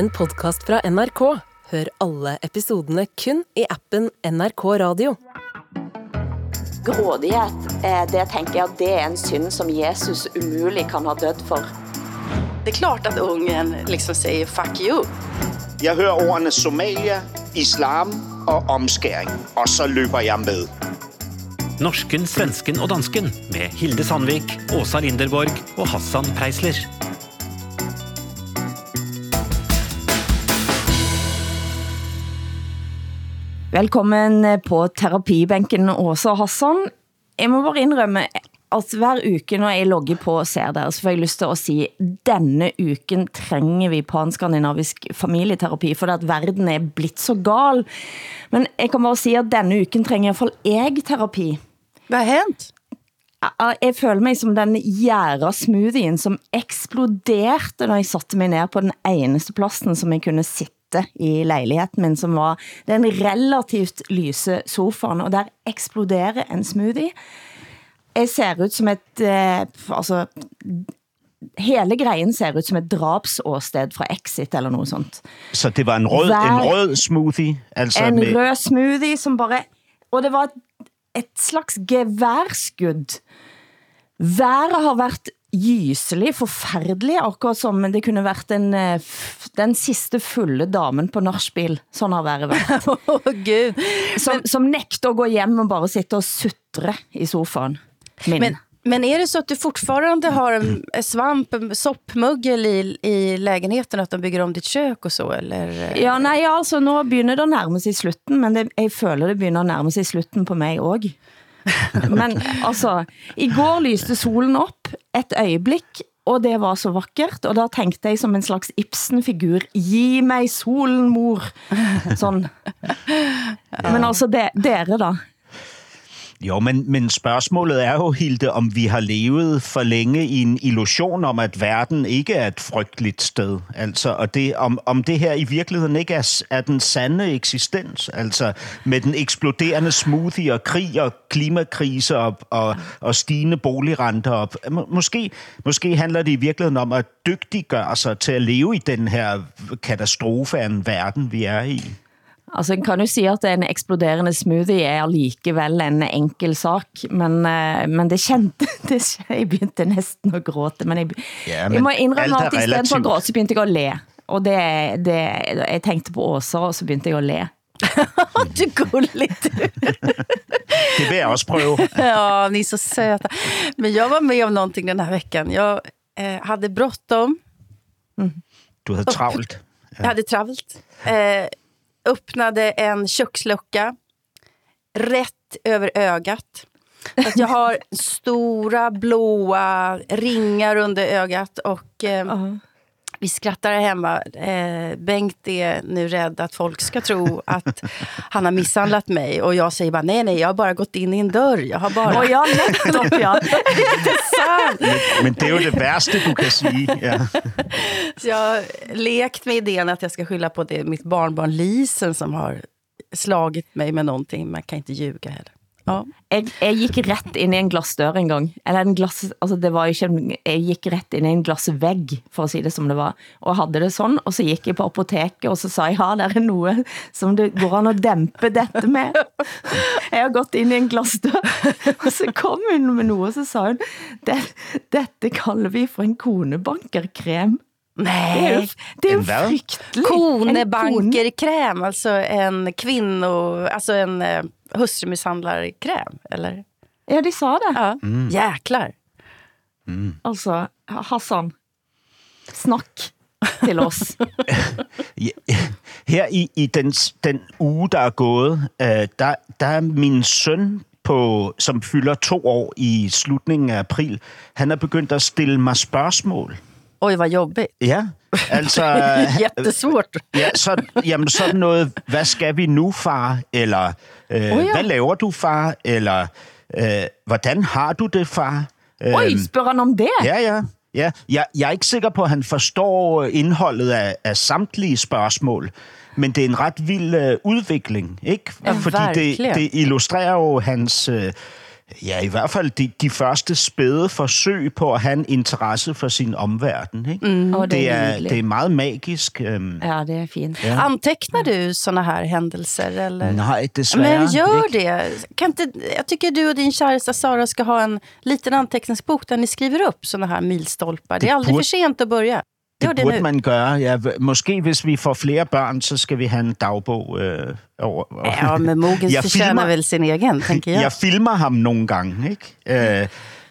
en podkast fra NRK. Hør alle episodene kun i appen NRK Radio. Grådighet, eh, det tenker jeg at det er en synd som Jesus umulig kan ha dødd for. Det er klart at ungen liksom sier 'fuck you'. Jeg hører ordene Somalia, islam og omskjæring, og så løper jeg med. Norsken, svensken og dansken med Hilde Sandvik, Åsa Linderborg og Hassan Preisler. Velkommen på terapibenken, Åsa og Hassan. Jeg må bare innrømme at hver uke når jeg logger på og ser dere, så får jeg lyst til å si, denne uken trenger vi panskandinavisk familieterapi, for at verden er blitt så gal. Men jeg kan bare si at denne uken trenger i hvert fall jeg terapi. Hva har hendt? Jeg- Jeg føler meg som den gjæra smoothien som eksploderte da jeg satte meg ned på den eneste plassen som jeg kunne sitte i leiligheten min, som var den relativt lyse sofaen, og der eksploderer en smoothie. Jeg ser ut som et, eh, altså, hele greien ser ut som et drapsåsted fra Exit eller noe sånt. Så det var en rød, Hver- en rød smoothie? Altså En med, rød smoothie som bare... Og det var et, et slags geværskudd. Været har vært gyselig, forferdelig, akkurat som det kunne vært en, eh, den siste fulle damen på nachspiel. Sånn har været vært. oh, gud. Som, som nekter å gå hjem og bare sitte og sutre i sofaen. Min. Men, men er det så at du fortfarande har en svamp, en soppmuggel i, i leiligheten? at de bygger om ditt kjøkken og så, eller? Ja, nei, altså, nå begynner det å nærme seg slutten, men det, jeg føler det begynner å nærme seg slutten på meg også. Men altså, i går lyste solen opp et øyeblikk, og det var så vakkert, og da tenkte jeg som en slags Ibsen-figur, gi meg solen, mor! Sånn. Men altså, de, dere da? Jo, men, men spørgsmålet er jo, Hilde, om vi har levet for længe i en illusion om, at verden ikke er et frygteligt sted. Altså, og det, om, om det her i virkeligheden ikke er, er den sande eksistens. Altså, med den eksploderende smoothie og krig og klimakrise og, og, og stigende boligrenter. Og, måske, måske handler det i virkeligheden om at dygtiggøre sig til at leve i den her katastrofe af en verden, vi er i. Altså, en kan jo si at en eksploderende smoothie er likevel en enkel sak, men, eh, men det kjente, det, jeg begynte nesten å gråte, men jeg, Ja, men jeg må innrømme er at i stedet for å gråte, så begynte jeg å le. Og det, det, jeg tenkte på Åsa, og så begynte jeg å le. Du gullig du. Det vil jeg også prøve. Ja, ni är så söta. Men jag var med om någonting den här veckan. Jag eh, hade bråttom, Du havde travlt. Jeg hadde travelt. Eh, öppnade en kökslucka rätt över ögat. Att jag har stora blåa ringar under ögat och eh, vi skrattar här hemma. Eh, Bengt är nu rädd att folk ska tro att han har misshandlat mig. Och jag säger bara nej, nej, jag har bara gått in i en dörr. Jag har bara... Og ja, nettopp, ja. sant! Men det er jo det värsta du kan säga. Ja. Så jag har lekt med idén att jag ska skylla på det mitt barnbarn Lisen som har slagit mig med någonting. Man kan inte ljuga heller. Ja. Jeg, jeg gikk rett inn i en glassdør en gang. Eller en glass, altså det var ikke jeg gikk rett inn i en glassvegg, for å si det som det var. Og hadde det sånn, og så gikk jeg på apoteket, og så sa jeg, ja, det er noe som det går an å dempe dette med. Jeg har gått inn i en glassdør, og så kom hun med noe, og så sa hun, dette kaller vi for en konebankerkrem. Er det er jo En fryktelig. Altså Konebankerkräm, alltså en kvinno... Alltså en eh, hustrumisshandlarkräm, eller? Ja, de sa det. Ja. Jäklar. Altså, Hassan, snakk til oss. Her i, i den, den uge, der er gået, øh, der, der er min søn, på, som fylder to år i slutningen af april, han er begyndt at stille mig spørgsmål. Oj, vad jobbigt. Ja, altså... Jättesvårt. Ja, så, jamen sådan noget, hvad skal vi nu, far? Eller, øh, oh, ja. hvad laver du, far? Eller, øh, hvordan har du det, far? Oj, spørger han om det? Ja, ja. ja. Jeg, jeg er ikke sikker på, at han forstår indholdet af, af samtlige spørgsmål, men det er en ret vild øh, udvikling, ikke? Ja, Fordi det, det illustrerer jo hans, øh, Ja, i hvert fald de, de første spæde forsøg på at have en interesse for sin omverden. Ikke? Mm. Og Det, er, det er meget magisk. Ja, det er fint. Antecknar du sånne her hendelser? Eller? nej, desværre. Men gjør det. Kan inte, jeg tycker du og din kjæreste Sara skal ha en liten anteckningsbok der ni skriver opp sånne her milstolpar. Det, Det er aldri för sent å börja. Det det, burde man gøre. Ja, måske hvis vi får flere børn, så skal vi have en dagbog øh, over. Ja, men Mogens Jeg filmer- vel sin egen, tenker jeg. Jeg filmer ham nogle gange, ikke? Øh,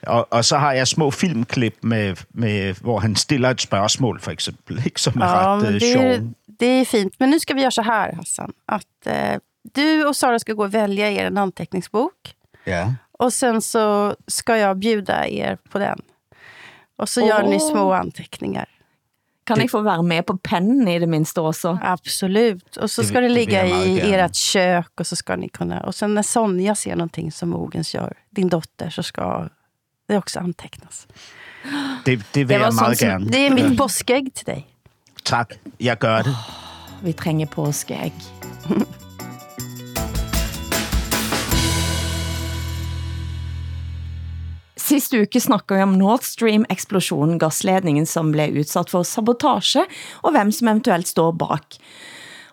og, og så har jeg små filmklip, med, med, hvor han stiller et spørgsmål, for eksempel, ikke? som er Ja, ret øh, det, er det är fint. Men nu skal vi gjøre så her, Hassan. Att eh, du og Sara skal gå og vælge er en anteckningsbok. Ja. Och sen så ska jag bjuda er på den. Och så gör ni små anteckningar. Kan jeg få være med på pennen i det minste også? Absolut. Og så skal det meget i deres ert og och så skal ni kunne Og så når Sonja ser noe som Mogens gjør, din dotter, så skal det også antegnes. Det, det vil jeg meget gjerne. Det er mitt påskeegg til deg. Takk. jeg gør det. Vi trenger påskeegg. Sist uke snakket vi om Nord Stream-eksplosjonen, gassledningen som ble utsatt for sabotasje, og hvem som eventuelt står bak.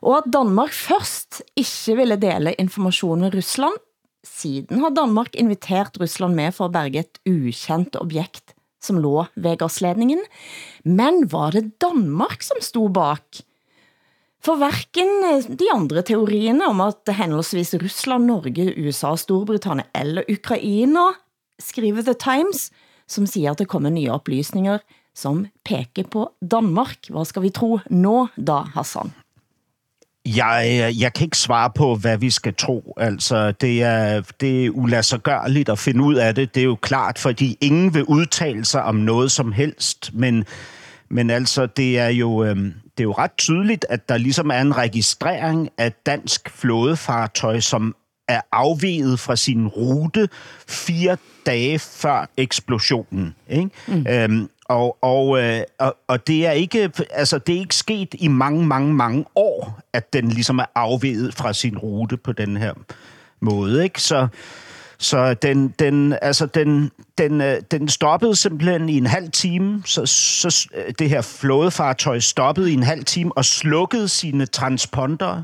Og at Danmark først ikke ville dele informasjon med Russland, siden har Danmark invitert Russland med for å berge et ukjent objekt som lå ved gassledningen. Men var det Danmark som sto bak? For hverken eh, de andre teoriene om at henholdsvis Russland, Norge, USA, Storbritannia eller Ukraina skriver The Times, som sier at det kommer nye opplysninger som peker på Danmark. Hva skal vi tro nå da, Hassan? Jeg, jeg kan ikke svare på, hvad vi skal tro. Altså, det er, det er ulassergørligt at finde ud af det. Det er jo klart, fordi ingen vil udtale sig om noget som helst. Men, men altså, det er, jo, det er jo ret tydeligt, at der ligesom er en registrering af dansk flådefartøj, som er afveget fra sin rute fire dage før eksplosionen. Ikke? Mm. Øhm, og, og, øh, og, og det er ikke altså det er ikke sket i mange mange mange år at den ligesom er afveget fra sin rute på den her måde, ikke? Så så den, den, altså den, den, øh, den stoppede simpelthen i en halv time. Så, så øh, det her flådefartøj stoppede i en halv time og slukkede sine transponder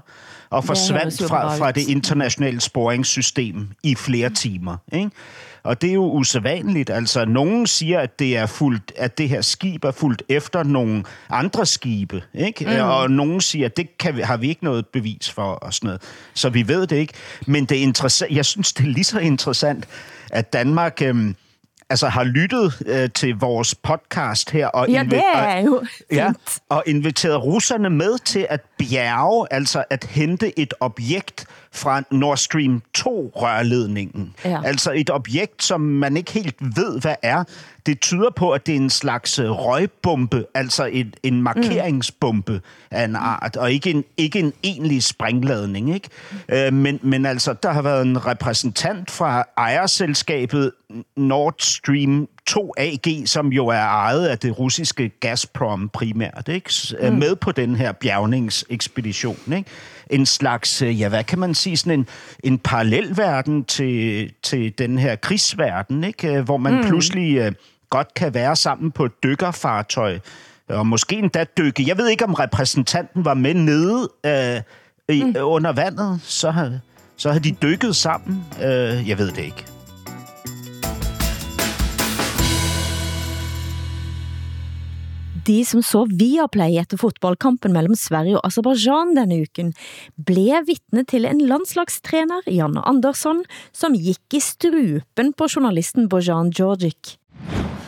og forsvandt fra, fra det internationale sporingssystem i flere timer. Ikke? Og det er jo usædvanligt. Altså, nogen siger, at det, er fulgt, at det her skib er fulgt efter nogle andre skibe. Ikke? Mm. Og nogen siger, at det kan har vi ikke noget bevis for. Og sådan noget. Så vi ved det ikke. Men det er jeg synes, det er lige så interessant, at Danmark... Øhm, altså har lyttet øh, til vores podcast her og Ja, det er jo Ja, fint. og inviteret russerne med til at bjerge, altså at hente et objekt fra Nord Stream 2-rørledningen. Ja. Altså et objekt, som man ikke helt ved, hva er. Det tyder på, at det er en slags øh, røgbombe, altså en, en markeringsbombe av en art, og ikke en, ikke en egentlig springladning. Ikke? Øh, men, men altså, der har vært en repræsentant fra ejerselskabet Nord Stream 2 AG, som jo er ejet av det russiske Gazprom primært, ikke? Mm. med på den her bjergningsekspedition. Ikke? En slags, øh, ja, hvad kan man sige, sådan en, en parallelverden til, til den her krigsverden, ikke? Øh, hvor man mm. pludselig øh, godt kan være sammen på et dykkerfartøj, og måske endda dykke. Jeg ved ikke, om repræsentanten var med nede øh, i, mm. under vandet, så har, så har de dykket sammen. Øh, jeg ved det ikke. De som så Viaplay etter fotballkampen mellom Sverige og Azerbaijan denne uken, ble vitne til en landslagstrener, Janne Andersson, som gikk i strupen på journalisten Bojan Djordjic.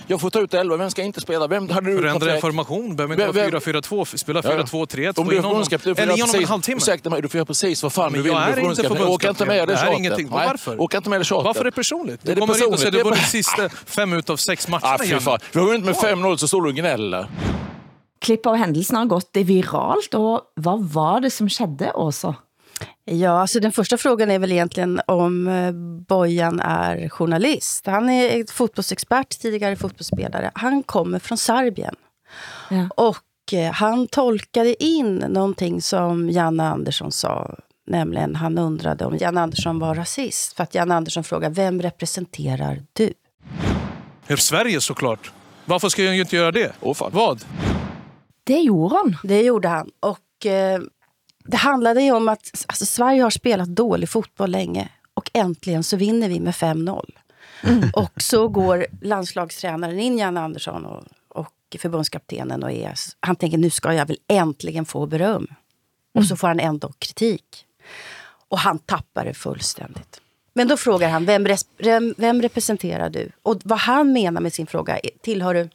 Jag får ta ut 11, vem ska inte spela? Vem hade du Förändra formation, behöver inte vara 4-4-2, spela 4-2-3-1, Om du är förbundskapten, du får Eller göra en precis- halvtimme. Ursäkta mig, du får göra precis vad fan Men du vill. jag är inte förbundskapten. Åka inte med det Det här är tjatet. ingenting. Nej, Varför? Åka inte med det tjatet. Varför är det personligt? Det är Du kommer hit och personligt. säger du bara- vunnit sista fem ut av sex matcherna. Ah, fy fan. Vi har vunnit med 5-0 så står du och gnäller. Klipp av hendelsen har gått viralt, og hva var det som skedde også? Ja, alltså den första frågan är väl egentligen om eh, Bojan är journalist. Han är fotbollsexpert, tidigare fotbollsspelare. Han kommer från Serbien. Ja. Och eh, han tolkade in någonting som Janne Andersson sa Nämligen, han undrade om Janne Andersson var rasist. För att Janne Andersson frågade, vem representerar du? Sverige såklart. Varför ska jag inte göra det? Åh, fan. Vad? Det gjorde han. Det gjorde han. Och eh, det handlade ju om att alltså, Sverige har spelat dålig fotboll länge. Och äntligen så vinner vi med 5-0. Och så går landslagstränaren in, Jan Andersson, och, och förbundskaptenen. Och är, han tänker, nu ska jag väl äntligen få beröm. Och så får han ändå kritik. Och han tappar det fullständigt. Men då frågar han, vem, vem, vem representerar du? Och vad han menar med sin fråga, tillhör du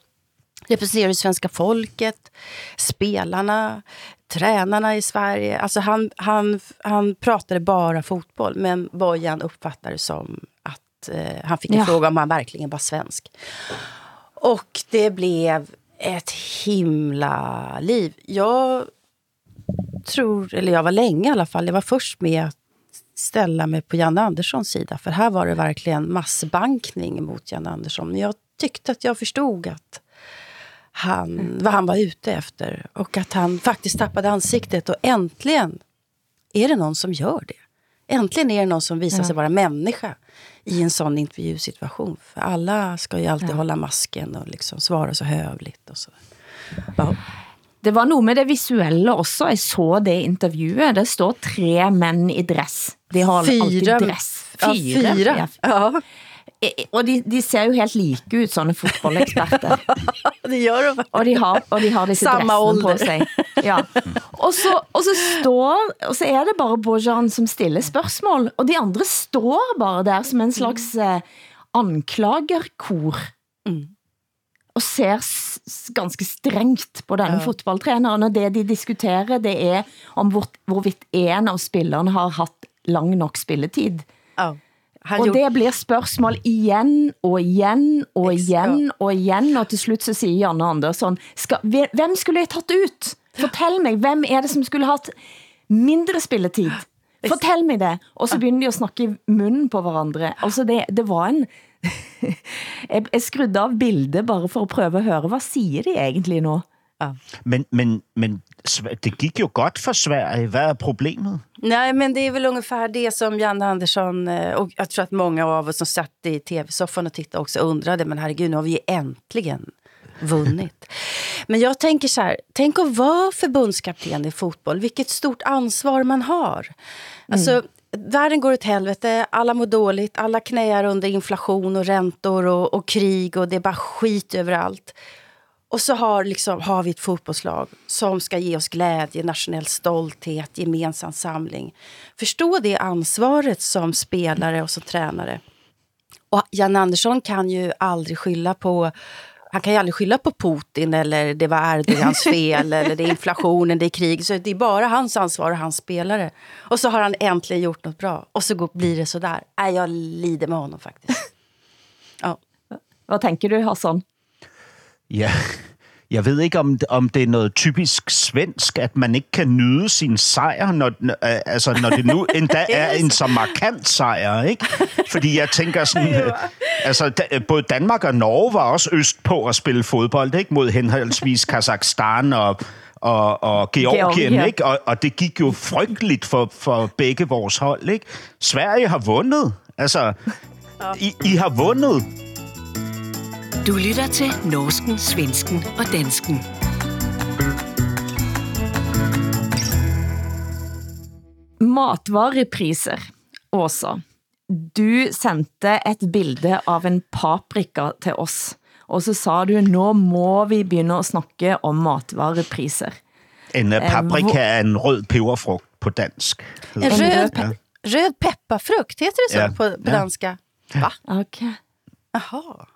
representerar du svenska folket, spelarna, tränarna i Sverige. Alltså han, han, han pratade bara fotboll, men Bojan uppfattade som att eh, han fick en Ja. fråga om han verkligen var svensk. Och det blev ett himla liv. Jag tror, eller jag var länge i alla fall, jag var först med att ställa mig på Jan Anderssons sida. För här var det verkligen massbankning mot Jan Andersson. Men jag tyckte att jag förstod att han, vad han var ute efter. Och att han faktiskt tappade ansiktet. Och äntligen är det någon som gör det. Äntligen är det någon som visar sig vara människa i en sån intervjusituation. För alla ska ju alltid hålla masken och liksom svara så hövligt. Och så. Ja. Det var noe med det visuelle også. Jeg så det intervjuet. Det står tre menn i dress. De har alltid dress. Ja, fyra. Ja. Ja, Og de, de ser jo helt like ut, sånne fotballeksperter. de gjør de. Og de har, og de har disse Samme dressene ålder. på seg. Ja. Og, så, og, så står, og så er det bare Bojan som stiller spørsmål, og de andre står bare der som en slags eh, anklagerkor. Og ser ganske strengt på denne fotballtreneren, og det de diskuterer, det er om hvor, hvorvidt en av spillerne har hatt lang nok spilletid. Ja. Han Og det blir spørsmål igjen og igjen og igjen og igjen, og til slutt så sier Janne Andersson, skal, hvem skulle jeg tatt ut? Fortell meg, hvem er det som skulle hatt mindre spilletid? Fortell meg det. Og så begynner de å snakke i munnen på hverandre. Altså det, det var en... jeg, jeg skrudde av bildet bare for å prøve å høre, Hva sier de egentlig nå? Men, men, men det gikk jo godt for Sverige. Hva er problemet? Nej, men det er vel omtrent det som Janne Andersson, og jeg tror at mange av oss som satt i tv-soffan og tittet, også undret. men herregud, nå har vi ju vunnet. vunnit. Men jeg tenker så här, tänk å være förbundskapten i fotboll, vilket stort ansvar man har. Alltså, verden går åt helvete, alla mår dåligt, alla knäar under inflation och räntor och, och krig och det er bare skit överallt. Och så har, liksom, har vi ett fotbollslag som ska ge oss glädje, nationell stolthet, gemensam samling. Förstå det ansvaret som spelare och som tränare. Och Jan Andersson kan ju aldrig skylla på han kan ju aldrig skylla på Putin eller det var Erdogans fel eller det är inflationen, det är krig. Så det är bara hans ansvar och hans spelare. Och så har han äntligen gjort något bra. Och så går, blir det så där. Nej, jag lider med honom faktiskt. Ja. Hva tenker du, Hassan? Ja, jeg ved ikke, om, om det er noget typisk svensk, at man ikke kan nyde sin sejr, når, øh, altså, når det nu endda er en så markant sejr, ikke? Fordi jeg tænker sådan, øh, altså da, både Danmark og Norge var også øst på at spille fodbold, ikke? Mod henholdsvis Kazakhstan og, og, og Georgien, Georgien. ikke? Og, og det gik jo frygteligt for, for begge vores hold, ikke? Sverige har vundet. Altså, I, I har vundet. Du lytter til Norsken, Svensken og Dansken. Matvarepriser, Åsa. Du sendte et bilde av en paprika til oss, og så sa du, nå må vi begynne å snakke om matvarepriser. En øh, paprika er en rød peberfrugt på dansk. En rød, pe- rød pepparfrukt, heter det så Ja. på, på Ja. dansk? Va? Ok. Jaha.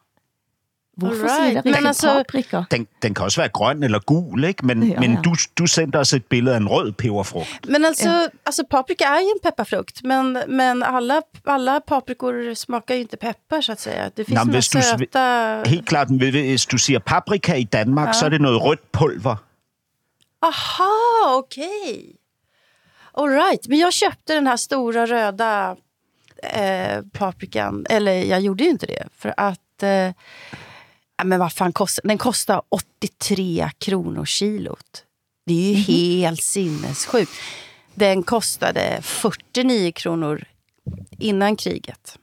Hvorfor Alright, siger dere men ikke altså- paprika? Den, den kan også være grøn eller gul, ikke? Men, Ja, men du, du sendte os et billede af en rød peberfrugt. Men altså, ja. altså paprika er jo en pepparfrukt, men, men alle, alle paprikor smakar jo ikke pepper, så å si. Det finns Nå, søte... hvis du sv- Helt klart, hvis du siger paprika i Danmark, ja. så er det noget rødt pulver. Aha, ok. All right. Men jag köpte den här stora röda eh, paprikan. Eller jag gjorde ju inte det. För att... Eh, ja, men vad fan kostar den? kostar 83 kronor kilot. Det är ju helt sinnessjukt. Den kostade 49 kronor innan kriget.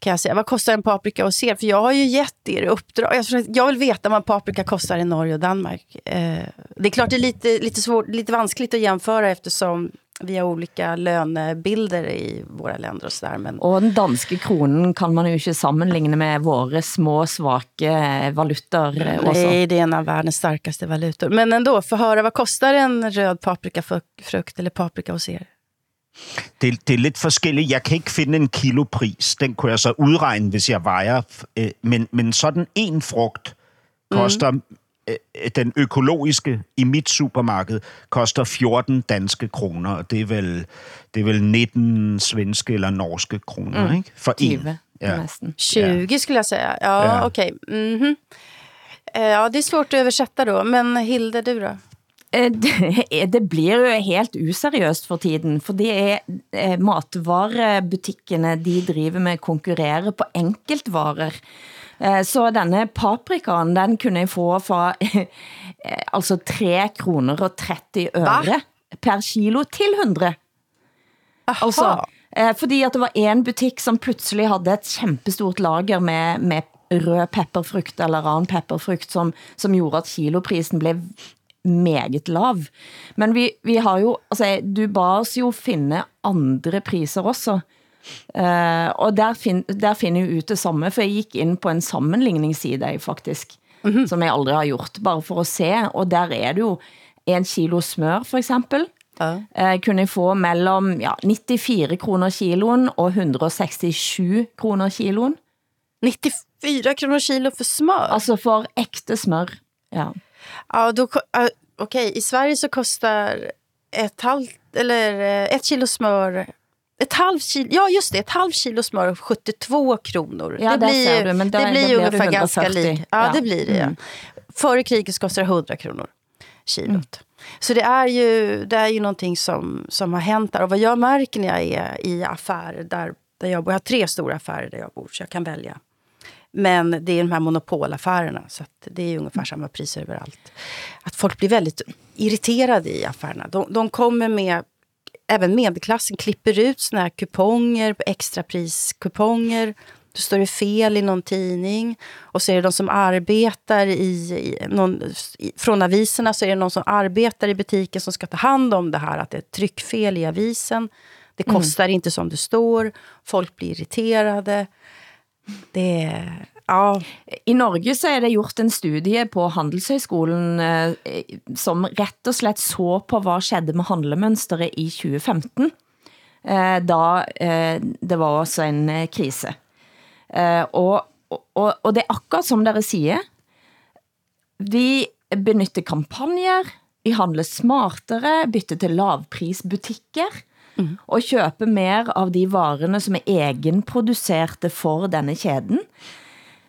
Kan jag säga. Vad kostar en paprika hos er? För jag har ju gett er uppdrag. Jag, vill veta vad paprika kostar i Norge och Danmark. Eh, det är klart det är lite, lite, svårt, lite vanskligt att jämföra eftersom vi har ulike lønnebilder i våre länder och sådär. Men Og den danske kronen kan man jo ikke sammenligne med våre små, svake valutaer Nei, også. nej, det är en av världens starkaste valutor. Men ändå, få höra vad kostar en röd paprikafrukt eller paprika hos er? Det, det er lidt forskelligt. Jeg kan ikke finde en kilopris. Den kunne jeg så udregne, hvis jeg vejer. Øh, Men, men sådan en frugt koster... Mm. Den økologiske i mit supermarked koster 14 danske kroner, og det er vel, det er vel 19 svenske eller norske kroner, Mm. ikke? For én. 20 Ja. nästan. 20 skulle jag säga. Ja, Ja. okej. Mm -hmm. Ja, det er svårt å oversette da, Men Hilde, du då? Eh, Det, det blir jo helt useriøst for tiden, for det er eh, matvarebutikkene, de driver med konkurrerer på enkeltvarer. Eh, Så denne paprikaen, den kunne jeg få fra eh, altså 3 kroner og 30 øre per kilo til 100. Altså, eh, fordi at det var en butikk som plutselig hadde et kjempestort lager med, med rød pepperfrukt eller annen pepperfrukt, som, som gjorde at kiloprisen ble meget lav. Men vi, vi har jo, altså, du ba oss jo finne andre priser også. Uh, og der, fin, der finner jeg ut det samme, for jeg gikk inn på en sammenligningsside faktisk, som jeg aldri har gjort, bare for å se, og der er det jo en kilo smør for eksempel, Ja. eh, kunne jeg få mellom ja, 94 kroner kiloen og 167 kroner kiloen. 94 kroner kilo for smør? Altså for ekte smør. Ja. Ja, då, ja, i Sverige så koster et halvt, eller eh, ett kilo smör, ett halvt kilo, ja just det, ett halvt kilo smör 72 kronor. Ja, det blir, du, men det, det blir det ungefär ganska 140. likt. Ja, Ja. det blir det. Mm. Före kriget kostade det 100 kronor kilot. Så det är ju, det är ju någonting som, som har hänt där. Och vad jag märker när jag är i affärer där, där jag bor, jag har tre stora affärer där jag bor, så jag kan välja. Men det är de här monopolaffärerna, så att det är ungefär samma priser överallt. Att folk blir väldigt irriterade i affärerna. De, de kommer med, även medelklassen klipper ut såna här kuponger, extrapriskuponger. Då står det fel i någon tidning. Och så är det de som arbetar i, i, någon, i från aviserna så är det någon som arbetar i butiken som ska ta hand om det här, att det är ett tryckfel i avisen. Det kostar inte som det står. Folk blir irriterade. Det är... Ja. I Norge så er det gjort en studie på Handelshøyskolen eh, som rett og slett så på hva skjedde med handlemønstret i 2015, eh, da eh, det var også en eh, krise. Eh, og, og, og det er akkurat som dere sier. vi benytter kampanjer, vi handler smartere, bytter til lavprisbutikker, og kjøper mer av de varene som er egenproduserte for denne kæden.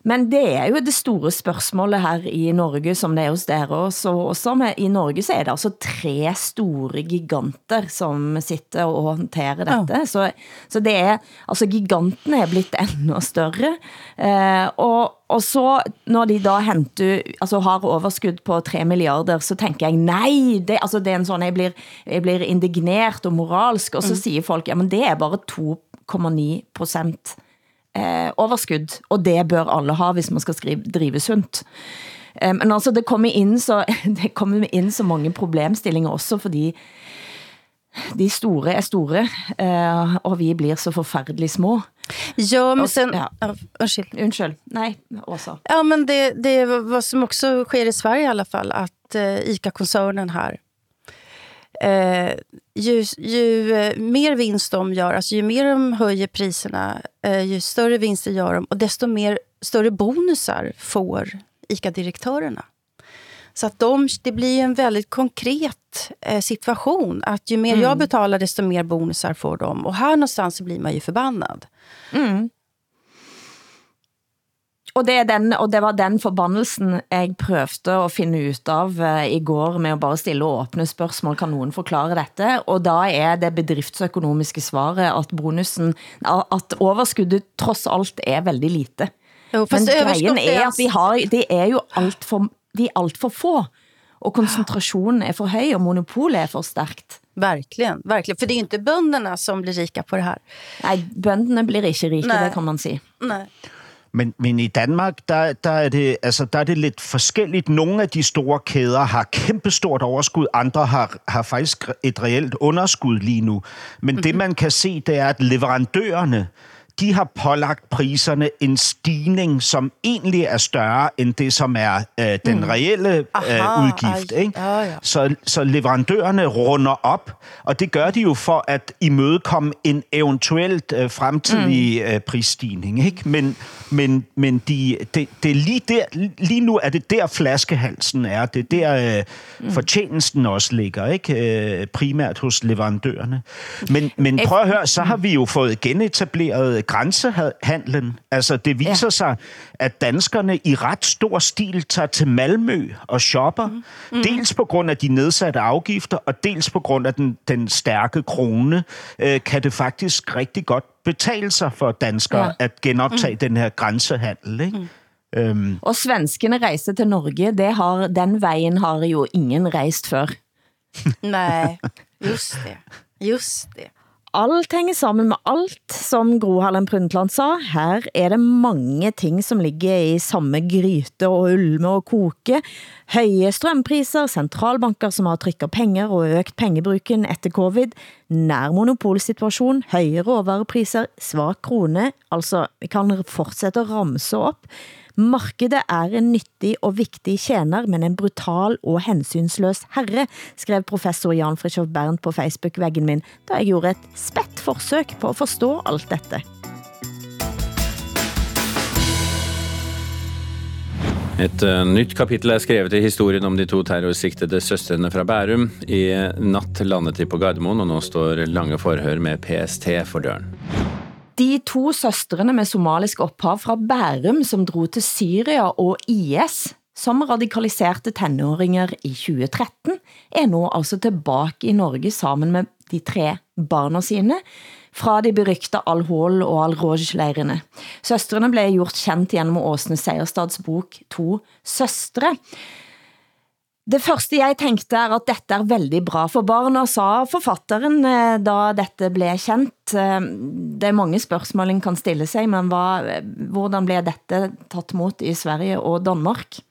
Men det er jo det store spørsmålet her i Norge, som det er hos dere også. også I Norge så er det altså tre store giganter som sitter og håndterer dette. Så, så det er, altså gigantene er blitt enda større. Eh, og, og så når de da henter, altså har overskudd på tre milliarder, så tenker jeg, nei! det, altså det er en sånn, jeg blir, jeg blir indignert og moralsk, og så sier folk, ja, men det er bare 2,9 procent eh, overskudd. og det bør alle ha, hvis man skal skrive, drive sunt. Eh, men altså, det kommer, så, det kommer inn så mange problemstillinger også, fordi de store er store, eh, og vi blir så forferdelig små. Ja, men sen... ja. Unnskyld. Unnskyld. Nei, Åsa. Ja, men det, det er hva som også skjer i Sverige i alle fall, at eh, ICA-konsernen här, eh, ju, ju eh, mer vinst de gör, alltså ju mer de höjer priserna, eh, ju större vinster gör de och desto mer, större bonusar får ICA-direktörerna. Så att de, det blir en väldigt konkret eh, situation. Att ju mer jag betalar, desto mer bonusar får de. Och här någonstans så blir man ju förbannad. Og det, er den, og det var den forbannelsen, jeg prøvde å finne ut av eh, i går med å bare stille åpne spørsmål. kan noen forklare dette? Og da er det bedriftsøkonomiske svaret, at bonusen, at overskuddet tross alt er veldig lite. Jo, Men greien er, at vi har, De er jo alt for, er alt for få, og konsentrasjonen er for høy, og monopolet er for sterkt. Verkligen, verkligen. För det är ju inte bönderna som blir rika på det här. Nej, bøndene blir ikke rike, Nej. det kan man si. Nej. Men, men i Danmark, der, der, er det, altså, der er det litt forskjellig. Nogle av de store kæder har kjempestort overskud, andre har, har faktisk et reelt underskud lige nå. Men det, man kan se, det er, at leverandørerne, de har pålagt priserne en stigning, som egentlig er større enn det, som er øh, den reelle øh, utgift. Ikke? Så, så leverandørene runder opp, og det gjør de jo for at imødekomme en eventuelt øh, fremtidig øh, prisstigning. Ikke? Men, men, men de, det, det er lige, der, lige nu er det der flaskehalsen er. Det er der øh, mm. fortjenesten også ligger, ikke? Øh, primært hos leverandørene. Men, men prøv å høre, så har vi jo fått genetableret grænsehandlen. Altså det viser ja. sig, at danskerne i ret stor stil tager til Malmø og shopper. Mm. Dels på grund af de nedsatte afgifter, og dels på grund af den, den stærke krone, øh, kan det faktisk rigtig godt betale sig for danskere Ja. ja. at genoptage mm. den her grænsehandel. Ikke? Mm. Øhm, Og svenskene rejser til Norge, det har, den vejen har jo ingen rejst før. Nej, just det. Just det. Alt henger sammen med alt, som Gro Harlem Brundtland sa. Her er det mange ting, som ligger i samme gryte og ulme og koke. Høye strømpriser, sentralbanker som har trykket penger og økt pengebruken etter covid, nær monopolsituasjon, høye råvarepriser, svak krone, altså vi kan fortsette å ramse op. Markedet er en nyttig og viktig tjener, men en brutal og hensynsløs herre, skrev professor Jan Fritjof Bernt på Facebook-veggen min, da jeg gjorde et spett forsøk på å forstå alt dette. Et uh, nytt kapittel er skrevet i historien om de to terrorsiktede søstrene fra Bærum. I natt landet de på Gardermoen, og nå står lange forhør med PST for døren. De to søstrene med somalisk opphav fra Bærum, som dro til Syria og IS, som radikaliserte tenåringer i 2013, er nå altså tilbake i Norge sammen med de tre barna sine, fra de berykta Al-Hol og Al-Roj-leirene. Søstrene ble gjort kjent gjennom Åsne Seierstads bok To Søstre. Det første jeg tenkte er, at dette er veldig bra for barna, sa forfatteren, eh, da dette ble kendt. Eh, Det er mange spørsmål en kan stille seg, men hva, hvordan ble dette tatt mot i Sverige og Danmark?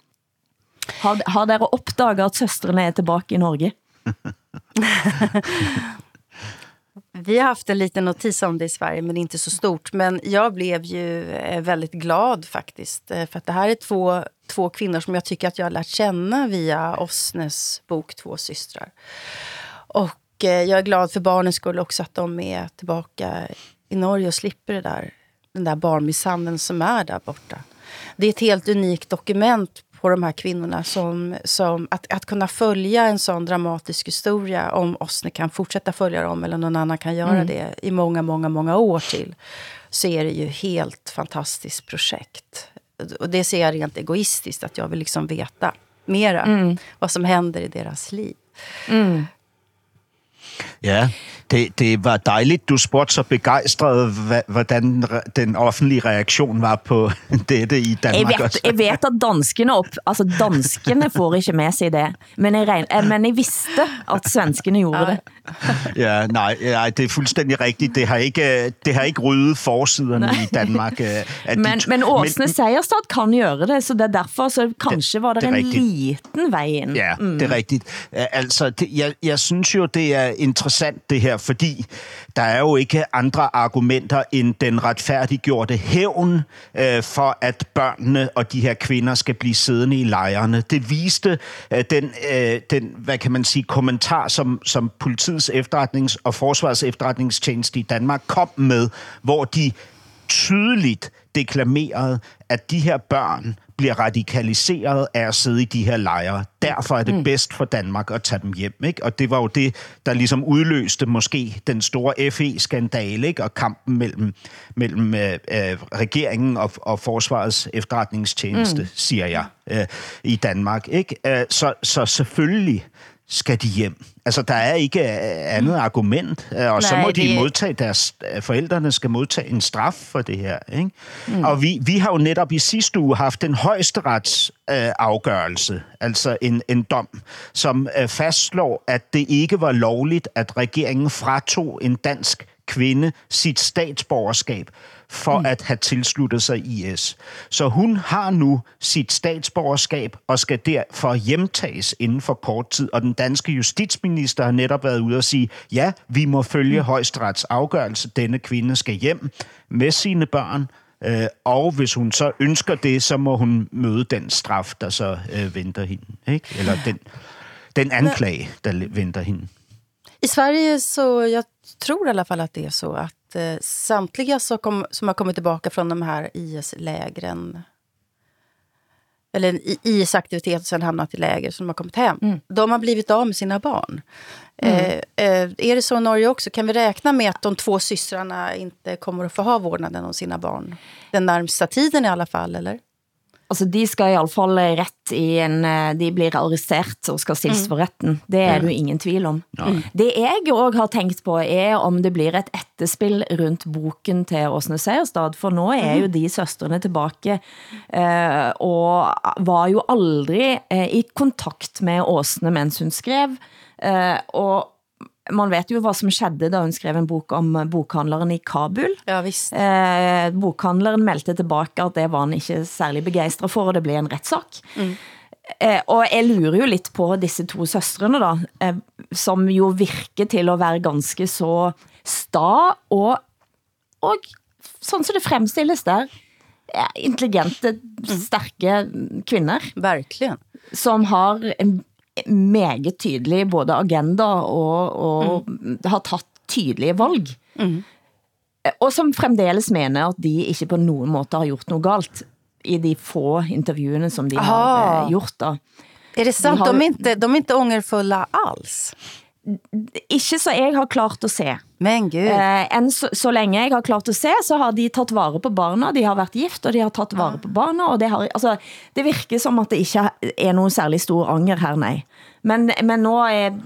Har, har dere oppdaget at søstrene er tilbake i Norge? Vi har haft en liten notis om det i Sverige, men inte så stort. Men jag blev ju veldig väldigt glad faktiskt. eh, För att det här är två, två kvinnor som jag tycker att har lärt känna via Osnes bok Två systrar. Och jeg är glad för barnens skull också att de är tillbaka i Norge och slipper det där, den där barnmisshandeln som är där borta. Det är ett helt unikt dokument på de här kvinnorna. Som, som, att, att kunna följa en sån dramatisk historia, om Osne kan fortsätta följa dem eller någon annan kan göra Mm. det i många, många, många år till, så är det ju helt fantastiskt projekt. Och det ser jag rent egoistiskt, att jag vill liksom veta mera Mm. vad som händer i deras liv. Mm. Ja, det, det var dejligt, du spurgte så begejstret, hvordan den offentlige reaksjonen var på dette i Jeg Danmark. vet, også. jeg vet at danskene op, altså danskene får ikke med sig det, men jeg, regn, eh, men jeg visste at svenskene gjorde det. Ja, nej, nej, det er fuldstændig rigtigt. Det har ikke, det har ikke ryddet forsiderne Nej. i Danmark. øh, at de Men, to- men Åsne Seierstad kan gøre det, så det er derfor, så kanskje var det, det en rigtigt. liten vej ind. Ja, mm. det er rigtigt. Altså, det, jeg, jeg synes jo, det er interessant det her, fordi der er jo ikke andre argumenter end den retfærdiggjorte hævn øh, for, at børnene og de her kvinder skal blive siddende i lejrene. Det viste øh, den, øh, den, hvad kan man sige, kommentar, som, som politiets efterretnings- og Forsvarets efterretningstjeneste i Danmark kom med, hvor de tydeligt deklamerede, at de her børn bliver radikaliseret af at sidde i de her lejre. Derfor er det mm. bedst for Danmark at tage dem hjem. Ikke? Og det var jo det, der ligesom udløste måske den store FE-skandale ikke? og kampen mellem, mellem øh, øh, regeringen og, og forsvarets efterretningstjeneste, mm. siger jeg, øh, i Danmark. Ikke? Øh, så, så selvfølgelig skal de hjem. Altså, der er ikke øh, andet argument, øh, og så Nej, må de modtage deres... øh, Forældrene skal modtage en straf for det her, ikke? Mm. Og vi, vi har jo netop i sidste uge haft en højesterets øh, afgørelse, altså en, en dom, som øh, fastslår, at det ikke var lovligt, at regeringen fratog en dansk kvinde sit statsborgerskab for mm. at have tilsluttet sig IS. Så hun har nu sit statsborgerskab og skal derfor hjemtages inden for kort tid. Og den danske justitsminister har netop været ude og sige, ja, vi må følge mm. højesterets afgørelse. Denne kvinde skal hjem med sine børn. Øh, og hvis hun så ønsker det, så må hun møde den straf, der så øh, venter hende. Ikke? Eller den, den anklage, der venter hende. I Sverige så, jag tror i alla fall att det är så att eh, samtliga som, kom, som har kommit tillbaka från de här IS-lägren eller IS-aktivitet och sen hamnat i läger som har kommit hem. De har blivit av med sina barn. Eh, eh, är det så i Norge också? Kan vi räkna med att de två systrarna inte kommer att få ha vårdnaden om sina barn? Den närmsta tiden i alla fall, eller? Altså, de skal i alle fall rett i en, eh, de blir arrestert og skal stilles for retten. Det er det jo ingen tvil om. Det jeg også har tenkt på er om det blir et etterspill rundt boken til Åsne Seierstad, for nå er jo de søstrene tilbake, eh, og var jo aldri eh, i kontakt med Åsne mens hun skrev, og man vet jo hva som skjedde da hun skrev en bok om bokhandleren i Kabul. Ja, visst. Eh, bokhandleren meldte tilbake at det var han ikke særlig begeistra for, og det ble en retssak. Eh, og jeg lurer jo litt på disse to søstrene da, eh, som jo virker til å være ganske så sta, og, og sånn som det fremstilles der, intelligente, sterke kvinner. Verkligen. som har en meget tydelig både agenda og, og har tatt tydelige valg. Og som fremdeles mener at de ikke på noen måte har gjort noe galt i de få intervjuene som de har Aha. eh, gjort. Da. Er det sant? har De er ikke, inte, de er ikke ångerfulla alls? Ikke så jeg har klart å se. Men gud. Eh, enn så, så lenge jeg har klart å se, så har de tatt vare på barna, de har vært gift, og de har tatt vare på barna, det, har, altså, det virker som at det ikke er noe særlig stor anger her, nej. Men, men nå, er,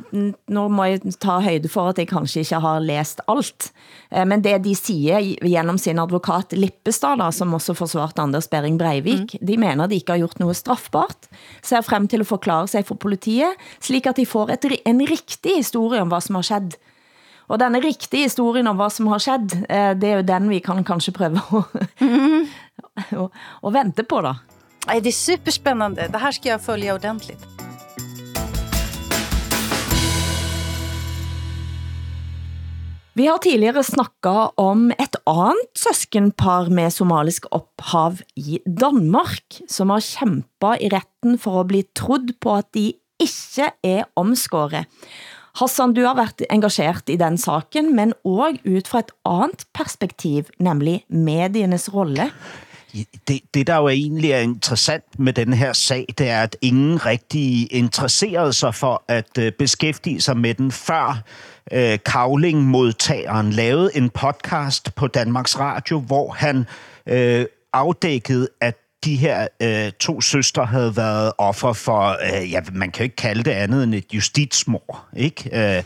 nå må jeg ta høyde for, at jeg kanskje ikke har lest alt. Eh, Men det de sier gjennom sin advokat Lippestad, da, som også forsvarte Anders Bering Breivik, de mener de ikke har gjort noe straffbart. ser frem til å forklare seg for politiet, slik at de får et, en riktig historie om hva som har skjedd. Og denne riktige historien om hva som har skett, eh, det er jo den vi kan kanskje prøve å, å, å vente på da. Det er superspennende. Det her skal jeg følge ordentligt. Vi har tidligere snakket om et annet søskenpar med somalisk opphav i Danmark, som har kæmpet i retten for at bli trodd på at de ikke er omskåret. Hassan, du har været engageret i den saken, men også ut fra et andet perspektiv, nemlig mediernes rolle. Det, det, der jo egentlig er interessant med denne her sag, det er, at ingen rigtig interesserede sig for at øh, beskæftige sig med den, før øh, Kavling-modtageren lavede en podcast på Danmarks Radio, hvor han øh, afdækkede, at de her øh, to søstre havde været offer for, øh, ja, man kan jo ikke kalde det andet end et justitsmord, ikke? Øh,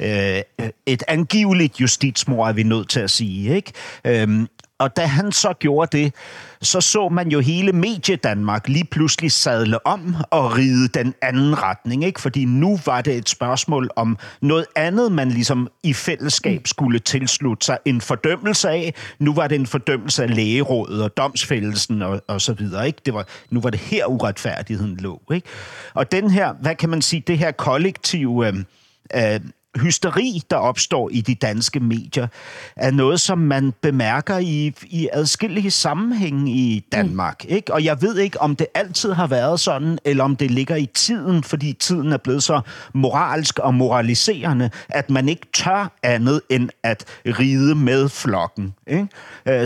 øh, et angiveligt justitsmord er vi nødt til at sige, ikke? Øhm, og da han så gjorde det, så så man jo hele medie Danmark lige pludselig sadle om og ride den anden retning, ikke? Fordi nu var det et spørgsmål om noget andet, man ligesom i fællesskab skulle tilslutte sig en fordømmelse af. Nu var det en fordømmelse af lægerådet og domsfældelsen og, og så videre, ikke? Det var, nu var det her uretfærdigheden lå, ikke? Og den her, hvad kan man sige, det her kollektive... Øh, øh, hysteri, der opstår i de danske medier, er noe som man bemerker i, i adskillige sammenheng i Danmark. Mm. Ikke? Og jeg vet ikke, om det alltid har været sånn, eller om det ligger i tiden, fordi tiden er blevet så moralsk og moraliserende, at man ikke tør andet end at ride med flokken. Øh,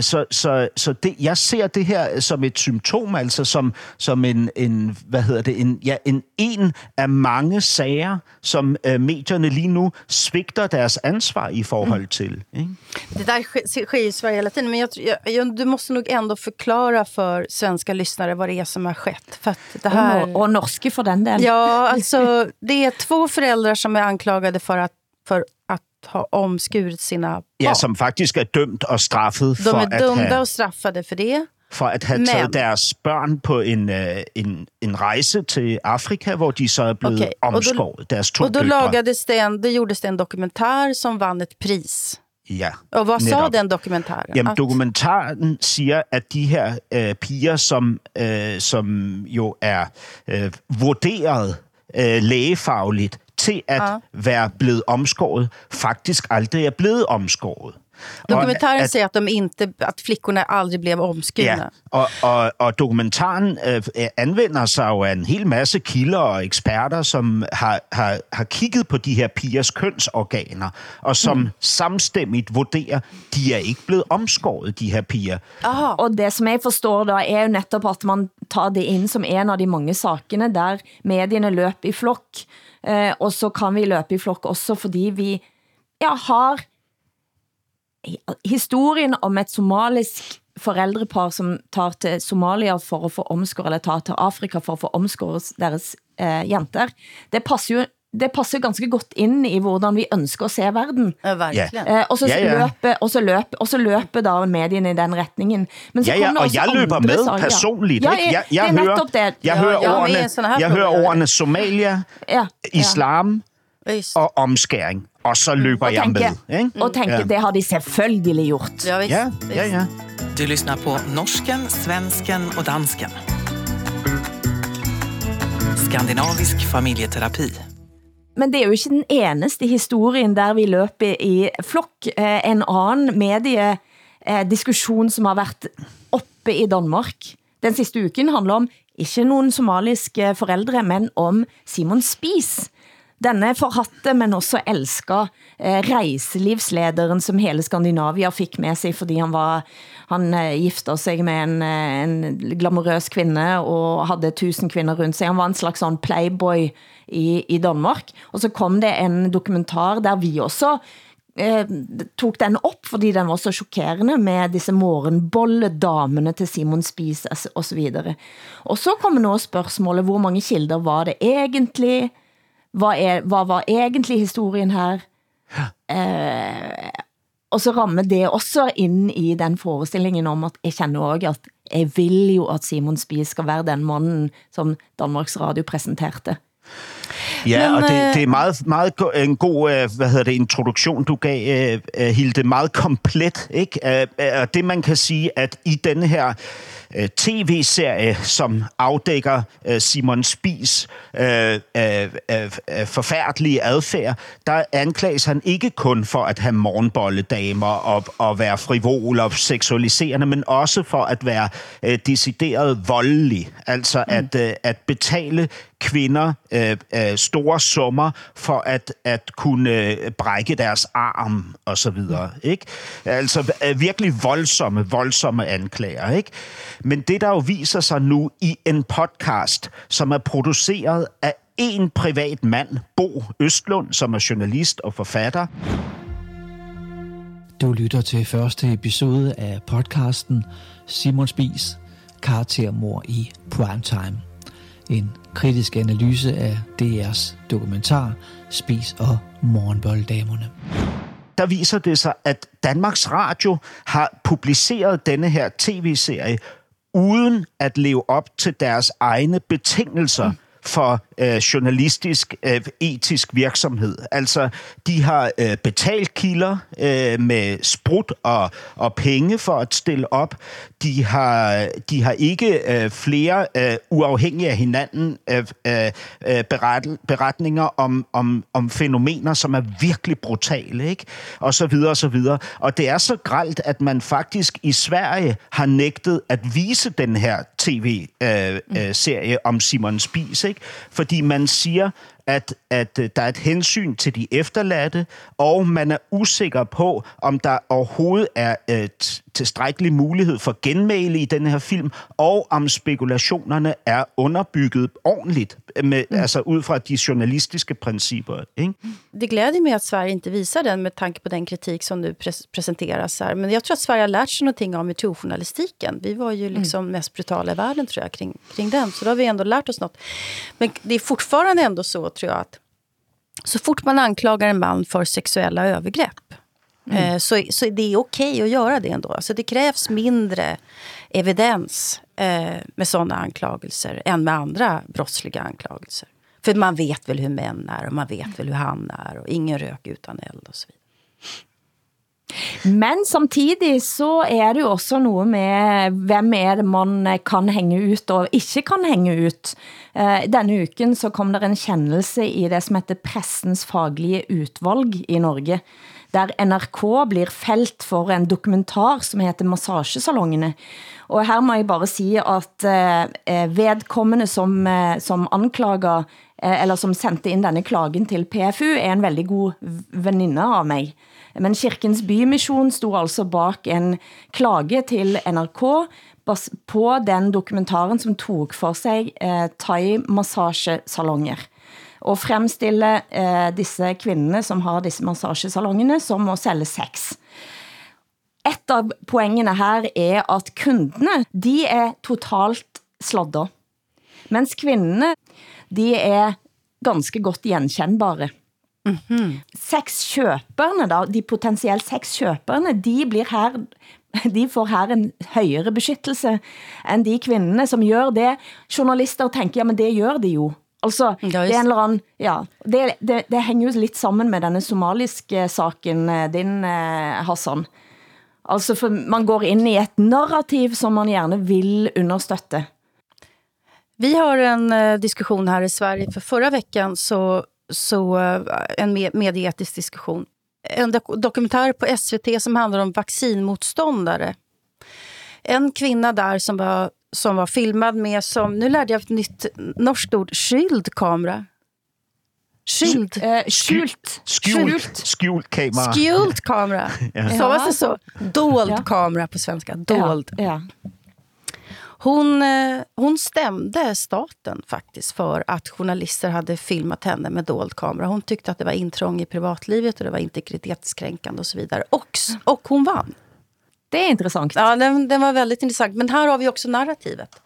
Så, så, så det, jeg ser det her som et symptom, altså som, som en, en, hvad hedder det, en, ja, en, en af mange sager, som øh, medierne lige nu svigter deres ansvar i forhold til. Mm. Det där sker sker i Sverige hela tiden. Men jag, jag, du måste nog ändå förklara för svenska lyssnare vad det är som har skett. För att det här... Og, nor- og norske for den del. Ja, alltså det är två föräldrar som är anklagade för att, för att ha omskurit sina barn. Ja, som faktisk er dømt og straffet De er är og dömda for och straffade för det. For at have Men- deres børn på en, øh, en, en rejse til Afrika, hvor de så er blevet då- omskåret. Deres to døtre. lagades det en, det gjordes det en dokumentar, som vann et pris. Ja, Og hva sa den dokumentaren? Jamen, dokumentaren siger, at de her øh, piger, som, øh, som jo er øh, vurderet øh, lægefagligt til at Ja. være blevet omskåret, faktisk aldrig er blevet omskåret. Og sier at- säger att, de inte, att flickorna aldrig blev omskurna. Ja, og, og, og dokumentaren øh, anvender seg jo av en hel masse kilder og eksperter, som har, har, har kikket på de her pigers kjønnsorganer, og som mm. samstemmig vurderer, de er ikke blitt omskåret, de her piger. Og det som jeg forstår da, er jo nettopp at man tar det inn som en av de mange sakene, der mediene løp i flok. Uh, og så kan vi løpe i flok også, fordi vi ja, har historien om et somalisk foreldrepar som tar til Somalia for å få omskåret, eller tar til Afrika for å få omskåret deres eh, jenter. Det passer jo det passer ganske godt inn i hvordan vi ønsker å se verden. Yeah. Eh, og så yeah, yeah. løper og så løper og så løper da mediene i den retningen. Men så Ja, ja, kom der og også jeg løper andre med sager. personligt. Ja, jeg, jeg, jeg, det er jeg hører er i ordene, her jeg hører ordene Somalia, Ja, islam og omskæring, og så løper og jeg tænke, med. Ikke? og tænke Ja. det har de selvfølgelig gjort. Ja, visst, Ja, visst. ja, ja. Du lyssnar på norsken, svensken og dansken. Skandinavisk familieterapi. Men det er jo ikke den eneste historien der vi løper i flok. Eh, En annen mediediskusjon som har vært oppe i Danmark den siste uken handler om ikke noen somaliske foreldre, men om Simon Spies. Denne forhatte, men også elska eh, reiselivslederen, som hele Skandinavia fikk med seg fordi han var han eh, gifter sig med en, eh, en glamorøs kvinne og hadde tusen kvinner rundt seg. Han var en slags sånn playboy i, i Danmark. Og så kom det en dokumentar, der vi også tog den opp, fordi den var så sjokkerende, med disse morgenbolledamene til Simon Spies og så videre. Og så kommer nå spørsmålet hvor mange kilder var det egentlig? Hvad, er, hva var egentlig historien her? Eh, og så rammer det også inn i den forestillingen om, at jeg kjenner også, at jeg vil jo, at Simon Spies skal være den mannen som Danmarks Radio presenterte. Ja, Men, og det, øh, det er meget, meget en god øh, hvad hedder det, introduktion, du gav, øh, øh, Hilde. Meget komplet. Ikke? Og det, man kan sige, at i denne her øh, tv-serie, som afdækker øh, Simon Spies øh, øh, øh, forfærdelige adfærd, der anklages han ikke kun for at have morgenbolledamer og, og være frivol og seksualiserende, men også for at være øh, decideret voldelig. Altså mm. at, øh, at betale kvinder øh, øh, store summer for at, at kunne øh, brække deres arm og så videre. Ikke? Altså øh, virkelig voldsomme, voldsomme anklager. Ikke? Men det, der jo viser sig nu i en podcast, som er produceret af en privat mand, Bo Østlund, som er journalist og forfatter, Du lytter til første episode af podcasten Simon Spies, karaktermor i primetime. En kritisk analyse af DR's dokumentar Spis og Morgenbolddamerne. der viser det sig, at Danmarks Radio har publiceret denne her tv-serie uden at leve op til deres egne betingelser for øh, journalistisk øh, etisk virksomhed. Altså, de har øh, betalt kilder med sprut og, og penge for at stille op. De har, de har ikke flere øh, uafhængige af hinanden øh, beret, beretninger om, om, om fænomener, som er virkelig brutale, ikke? Og så videre, og så videre. Og det er så gralt, at man faktisk i Sverige har nægtet at vise den her tv-serie om Simon Spies, ikke? Fordi man sier at, at øh, der er et hensyn til de efterladte, og man er usikker på, om der overhovedet er øh, t- tilstrækkelig mulighed for genmæle i denne her film, og om spekulationerne er underbygget ordentligt, med, mm. altså ud fra de journalistiske principper. Ikke? Det glæder mig at Sverige ikke viser den med tanke på den kritik som nu pres her. Men jeg tror at Sverige har lært sig någonting av metoo-journalistiken. Vi var ju liksom mm. mest brutala i världen tror jag kring, kring den. Så då har vi ändå lärt oss något. Men det är fortfarande ändå så tror jag att så fort man anklagar en man för sexuella övergrepp Mm. Så, så det är okej okay att göra det ändå. Alltså det krävs mindre evidens eh, med sådana anklagelser än med andra brottsliga anklagelser. För man vet väl hur män är och man vet väl hur han är och ingen rök utan eld och så vidare. Men samtidig så er det jo også noget med, hvem er det man kan hænge ut og ikke kan hænge ut. Denne uken så kom der en kendelse i det som heter Pressens faglige utvalg i Norge, der NRK blir felt for en dokumentar som heter Massagesalongene. Og her må jeg bare si at eh, vedkommende som, eh, som anklager, eh, eller som sendte inn denne klagen til PFU, er en veldig god venninne av meg. Men Kirkens Bymisjon stod altså bak en klage til NRK på den dokumentaren, som tok for seg eh, thai-massagesalonger og fremstille eh, disse kvinnene som har disse massasjesalongene, som å selge sex. Et av poengene her er, at kundene, de er totalt sladder. Mens kvinnene de er ganske godt gjenkjennbare. Mm -hmm. Sexkjøperne, da, de potensielt sexkjøperne, de blir her de får her en høyere beskyttelse enn de kvinnene som gjør det. Journalister tenker ja, men det gjør de jo. Altså, det er en eller annen ja, det, det, det henger jo litt sammen med denne somaliske saken eh, din, eh, Hassan. Altså, for man går inn i et narrativ, som man gjerne vil understøtte. Vi har en uh, diskussion här i Sverige. För förra veckan så, så uh, en med, medieetisk diskussion. En dok dokumentär på SVT som handlar om vaccinmotståndare. En kvinna där som var som var filmad med som, nu lärde jag ett nytt norskt ord, skyldkamera. Skyld. Uh, skjult. Skjult. Skjult kamera. Skjult kamera. ja. Så var det så? Dold ja. kamera på svenska. Dold. Ja. Ja. Hon, eh, hon stämde staten faktiskt för att journalister hade filmat henne med dold kamera. Hon tyckte att det var intrång i privatlivet och det var integritetskränkande och så vidare. Och, och hon vann. Det är intressant. Ja, den, den var väldigt intressant. Men här har vi också narrativet.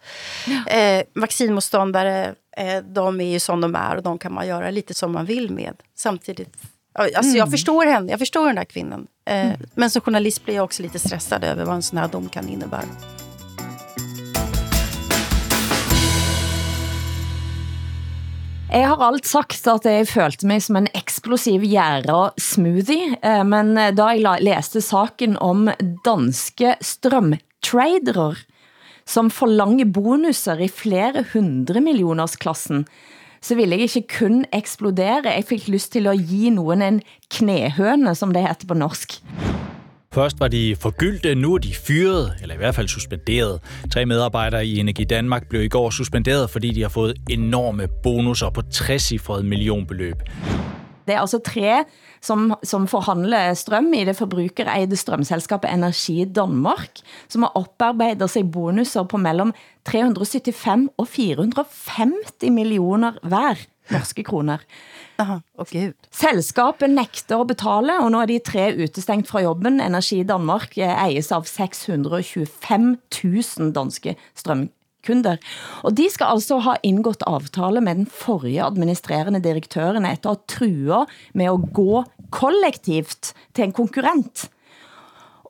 Ja. Eh, vaccinmotståndare, eh, de är ju som de är och de kan man göra lite som man vill med. Samtidigt, alltså mm. jag förstår henne, jag förstår den här kvinnan. Eh, mm. Men som journalist blir jag också lite stressad över vad en sån här dom kan innebära. Jeg har alt sagt, at jeg følte meg som en eksplosiv jæra smoothie, eh, men eh, da jeg leste saken om danske strømtradere, som forlanger bonuser i flere hundremillionersklassen, så ville jeg ikke kun eksplodere. Jeg fikk lyst til å gi noen en knehøne, som det heter på norsk. Først var de forgyldte, nu er de fyret, eller i hvert fald suspenderet. Tre medarbejdere i Energi Danmark blev i går suspenderet, fordi de har fået enorme bonusser på 60 millionbeløb. Det er altså tre, som, som forhandler strøm i det forbrukereide strømselskabet Energi Danmark, som har oparbejdet sig bonusser på mellem 375 og 450 millioner hver norske kroner. Aha, Gud. Selskapet nekter å betale, og nå er de tre utestengt fra jobben. Energi Danmark eies ejes av 625 000 danske strømkunder. Og de skal altså ha inngått avtale med den forrige administrerende direktøren etter å ha true med å gå kollektivt til en konkurrent.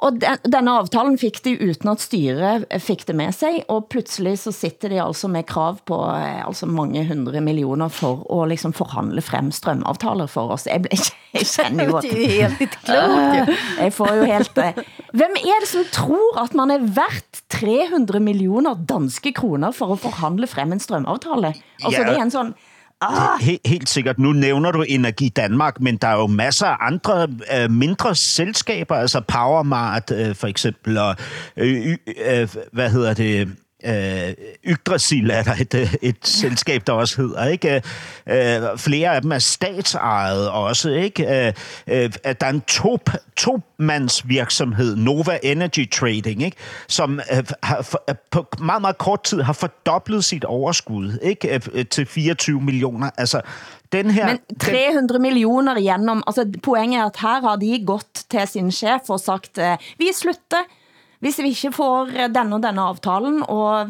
Og den, denne avtalen fikk de uten at styret fikk det med seg. og plutselig så sitter de altså med krav på eh, altså mange hundre millioner for å liksom forhandle frem strømavtaler for oss. Jeg, ble, jeg kjenner jo at... Det er helt klokt. Jeg får jo helt... det. hvem er det som tror at man er verdt 300 millioner danske kroner for å forhandle frem en strømavtale? Altså det er en sådan... Ah, He, helt sikkert. Nu nævner du Energi Danmark, men der er jo masser af andre øh, mindre selskaber, altså Powermart øh, for eksempel, og øh, øh, hvad hedder det, øh, Yggdrasil er der et, øh, et selskab, der også hedder. Ikke? Øh, flere af dem er statsejet også. Ikke? Øh, at der er en to, to-mandsvirksomhed, Nova Energy Trading, ikke? som øh, har, for, på meget, meget kort tid har fordoblet sit overskud ikke? Øh, til 24 millioner. Altså, den her... Men 300 millioner gjennom, altså poenget er at her har de gått til sin chef og sagt, eh, vi slutter, hvis vi ikke får denne og denne avtalen og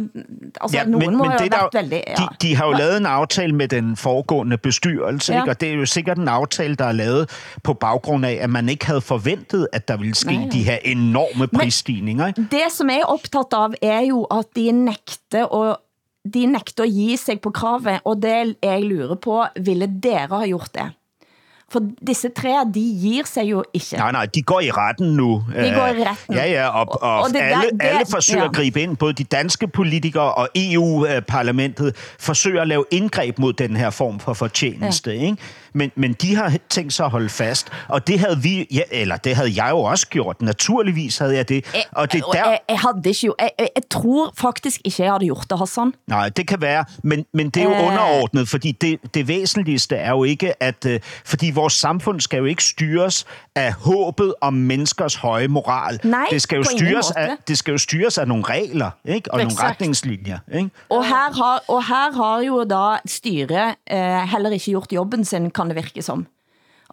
altså, ja, nogen må jo ha der, veldig... Ja. de, de har jo lavet en avtale med den foregående bestyrelse, Ja. og det er jo sikkert en avtale der er lavet på bakgrunn av at man ikke hadde forventet, at der ville ske nej. de her enorme prisstigninger. Det som jeg er opptatt av er jo at de nekter å de nekter å gi seg på kravet, og det jeg lurer på, ville dere ha gjort det? For disse tre, de gir seg jo ikke. Nei, nei, de går i retten nå. De går i Øh, retten. Ja, ja, og, og, Og det alle, det, alle forsøker ja. å gripe inn. Både de danske politikere og EU-parlamentet forsøker å lave inngrep mot denne her form for fortjeneste. Ikke? Men, men de har tænkt sig at holde fast. Og det havde vi, ja, eller det havde jeg jo også gjort. Naturligvis havde jeg det. Og det er der, jeg, jeg hadde ikke jo, jeg, jeg, tror faktisk ikke, jeg hadde gjort det, Hassan. Nei, det kan være, men, men det er jo Øh. underordnet, fordi det, det væsentligste er jo ikke, at... Øh, fordi vores samfunn skal jo ikke styres av håpet om menneskers høye moral. Nei, det skal jo styres måde. af, det skal jo styres av noen regler, ikke? Og noen retningslinjer, ikke? Og her har, og her har jo da styret eh, heller ikke gjort jobben sin, kan det virke som.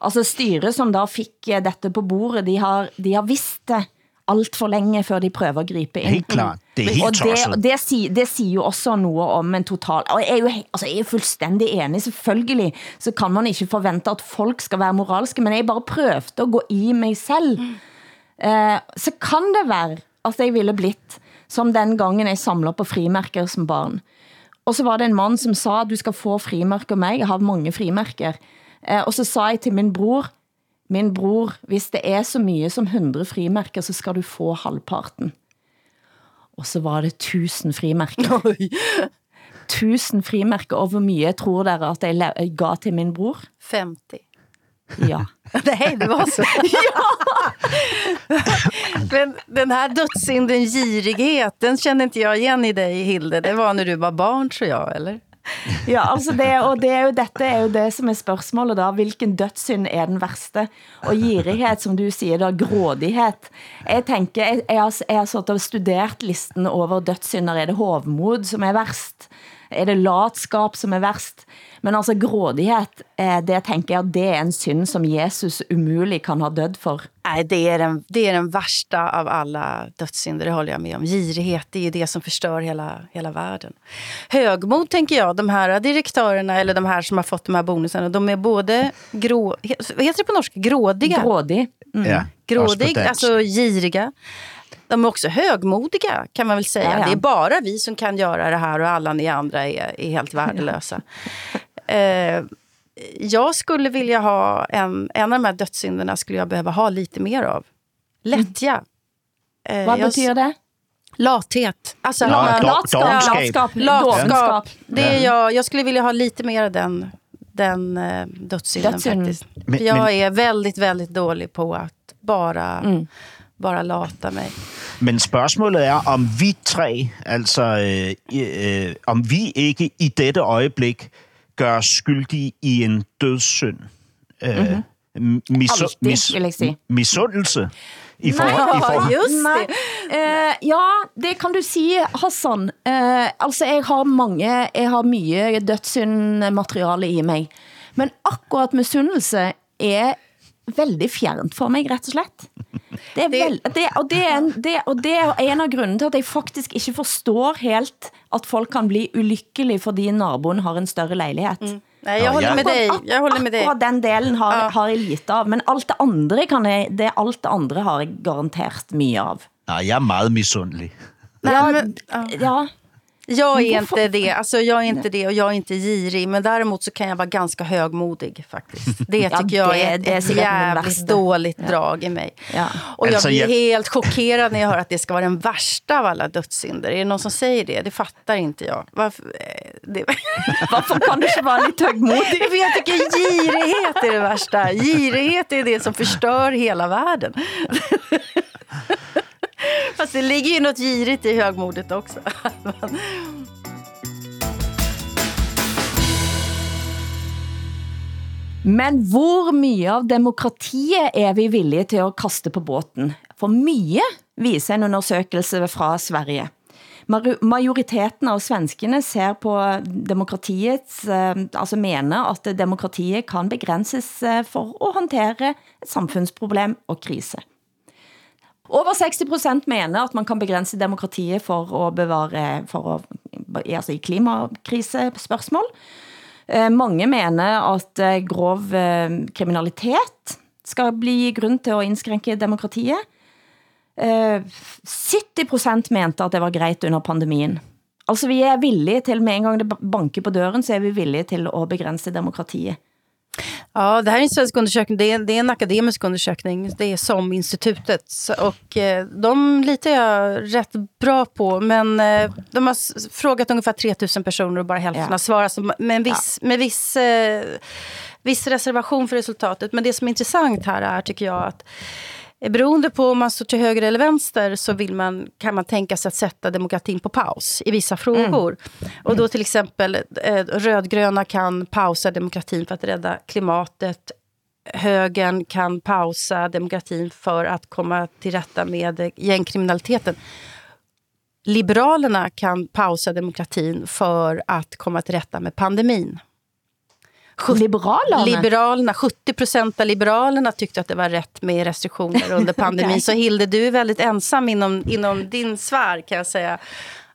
Altså styret som da fik eh, dette på bordet, de har, de har visst det alt for længe, før de prøver å gripe inn. Helt klart. Det er helt og det, det, sier, det sier, jo også noe om en total... Og jeg er jo, altså, jeg er fullstendig enig, selvfølgelig, så kan man ikke forvente, at folk skal være moralske, men jeg bare prøvde å gå i meg selv. Eh, så kan det være, at jeg ville blitt, som den gangen jeg samlet på frimerker som barn. Og så var det en mann som sa, du skal få frimerker av meg, jeg har mange frimærker. Eh, og så sa jeg til min bror, min bror, hvis det er så mye som 100 frimerker, så skal du få halvparten. Og så var det 1000 frimerker. 1000 frimerker. og hvor mye tror dere at jeg ga til min bror? 50. Ja. Nej, det var så. Men den här dödssynden girighet, den känner inte jag igen i dig, Hilde. Det var när du var barn, tror jag, eller? Ja, altså det, og det er jo, dette er jo det som er spørsmålet, da. Hvilken dødssynd er den verste? Og girighet som du sier, da, Grådighet. Jeg tenker, jeg, jeg, har, jeg har og studert listen over dødssynder. Er det hovmod som er verst? Er det latskap som er værst? Men altså grådighed, eh, det tenker jeg, det er en synd som Jesus umulig kan ha dødd for. Nei, det er, den, det er den verste av alle dødssynder, det holder jeg med om. Girighet, det er det som forstør hele, hele verden. Högmod, tenker jeg, de her direktørene, eller de her som har fått de her bonusene, de er både grå... heter det på norsk? Grådige? Grådig. Mm. Yeah. Grådig, også alltså giriga. De är också högmodiga, kan man väl säga. Ja, ja. Det är bara vi som kan göra det här och alla ni andra är, är helt värdelösa. eh, jag skulle vilja ha en, en av de här dödssynderna skulle jag behöva ha lite mer av. Lättja. Eh, Vad jag- betyder det? Lathet. Alltså, La, lat- do- latskap, latskap, Latskap. Det är jag, jag skulle vilja ha lite mer av den, den eh, dödssynden Dödssynd. faktiskt. Men- För jag men- är väldigt, väldigt dålig på att bara, Mm. bara lata mig. Men spørsmålet er, om vi tre, altså øh, øh, om vi ikke i dette øjeblik gør skyldige i en dødssynd. Øh, misu- Altid, vil jeg sige. misundelse. I forhold, i forhold, just det. Uh, ja, det kan du si, Hassan. Uh, altså, jeg har mange, jeg har mye dødssyndmateriale i meg. Men akkurat misunnelse er veldig fjernt for meg, rett og slett. Det er vel, det, og, det er en, det, og det er en av grunnene til, at jeg faktisk ikke forstår helt, at folk kan bli ulykkelige, fordi naboen har en større leilighet. Mm. Nei, jeg holder med deg. Jag håller med dig. Akkurat den delen har, har jeg lite av, men alt det andre kan jeg, det alt det andre har jeg garantert mye av. Nei, jeg er meget misundelig. Ja, men, Ja, jag är inte det. Alltså, jag är inte det och jag är inte girig. Men däremot så kan jag vara ganska högmodig faktiskt. Det Ja, det, jag är ett det är säkert den jävligt dåligt drag i mig. ja. Och jag blir helt chockerad när jag hör att det ska vara den värsta av alla dödssynder. Är det någon som säger det? Det fattar inte jag. Varför? eh, Det... Varför kan du så være lite høgmodig? För jag tycker girighet är det värsta. Girighet är det som förstör hela världen. Fast det ligger ju något girigt i högmodet också. Men hvor mye av demokratiet er vi villige til å kaste på båten? For mye viser en undersøkelse fra Sverige. Majoriteten av svenskene ser på demokratiets, eh, altså mener at demokratiet kan begrenses eh, for å håndtere et samfunnsproblem og krise. Over 60% mener at man kan begrense demokratiet for å bevare, for å, altså i klimakrisespørsmål. Eh, Mange mener at eh, grov eh, kriminalitet skal bli grunn til å innskrenke demokratiet. Eh, 70% mente at det var greit under pandemien. Altså vi er villige til, med en gang det banker på døren, så er vi villige til å begrense demokratiet. Ja, det här är en svensk undersökning. Det är, det är en akademisk undersökning. Det är SOM-institutet. Och eh, de litar jag rätt bra på. Men eh, de har frågat ungefär 3000 personer och bara hälften Ja. har svarat. Med en viss, med viss, eh, viss reservation för resultatet. Men det som är intressant här är, tycker jag, att Beroende på om man står til høyre eller venstre, så vill man, kan man tenke seg å sette demokratin på paus i vissa frågor. Mm. Og da f.eks. eh, rödgröna kan pause demokratin for å redde klimatet. Høyren kan pause demokratin for å komme til rette med gjengkriminaliteten. Liberalerna kan pausa demokratin for å komme til rette med pandemin. Liberalerna? Liberalerna, 70 procent av liberalerna tyckte att det var rätt med restriktioner under pandemin. Så Hilde, du är väldigt ensam inom, inom din sfär kan jag säga.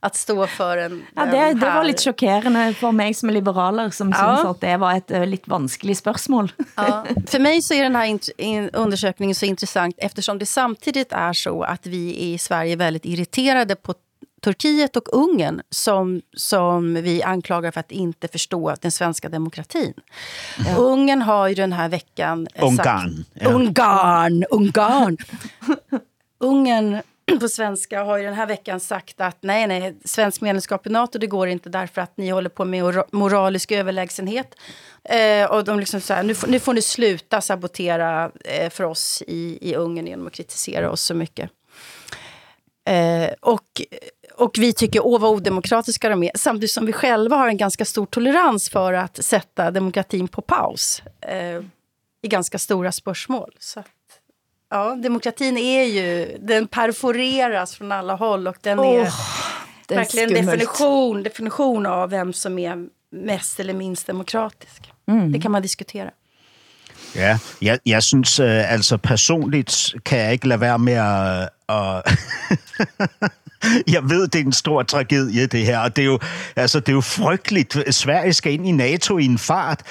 Att stå för en... Ja, det, en det var litt sjokkerende for meg som er liberaler, som Ja. synes at det var et uh, vanskelig spørsmål. Ja. For meg så er denne undersökningen så interessant eftersom det samtidig er så at vi i Sverige er veldig irriterade på Turkiet och Ungern som, som vi anklagar för att inte förstå den svenska demokratin. Ungern har ju den här veckan... eh, Ungarn, Sagt, ja. Ungarn! Ungarn! Ungern på svenska har ju den här veckan sagt att nej, nej, svensk medlemskap i NATO det går inte därför att ni håller på med ora- moralisk överlägsenhet. Eh, och de liksom så här, nu, får- nu får ni sluta sabotera eh, för oss i, i Ungern genom att kritisera oss så mycket. Eh, och, och vi tycker, åh vad odemokratiska de är. Samtidigt som vi själva har en ganska stor tolerans för att sätta demokratin på paus. Eh, I ganska stora spörsmål. Så att, ja, demokratin är ju, den perforeras från alla håll. Och den oh, är verkligen skummelt. definition, definition av vem som är mest eller minst demokratisk. Mm. Det kan man diskutera. Ja, jeg, jeg synes øh, altså personligt kan jeg ikke lade være med at... at jeg ved, det er en stor tragedie, det her, og det er jo, altså, det er jo frygteligt. Sverige skal ind i NATO i en fart,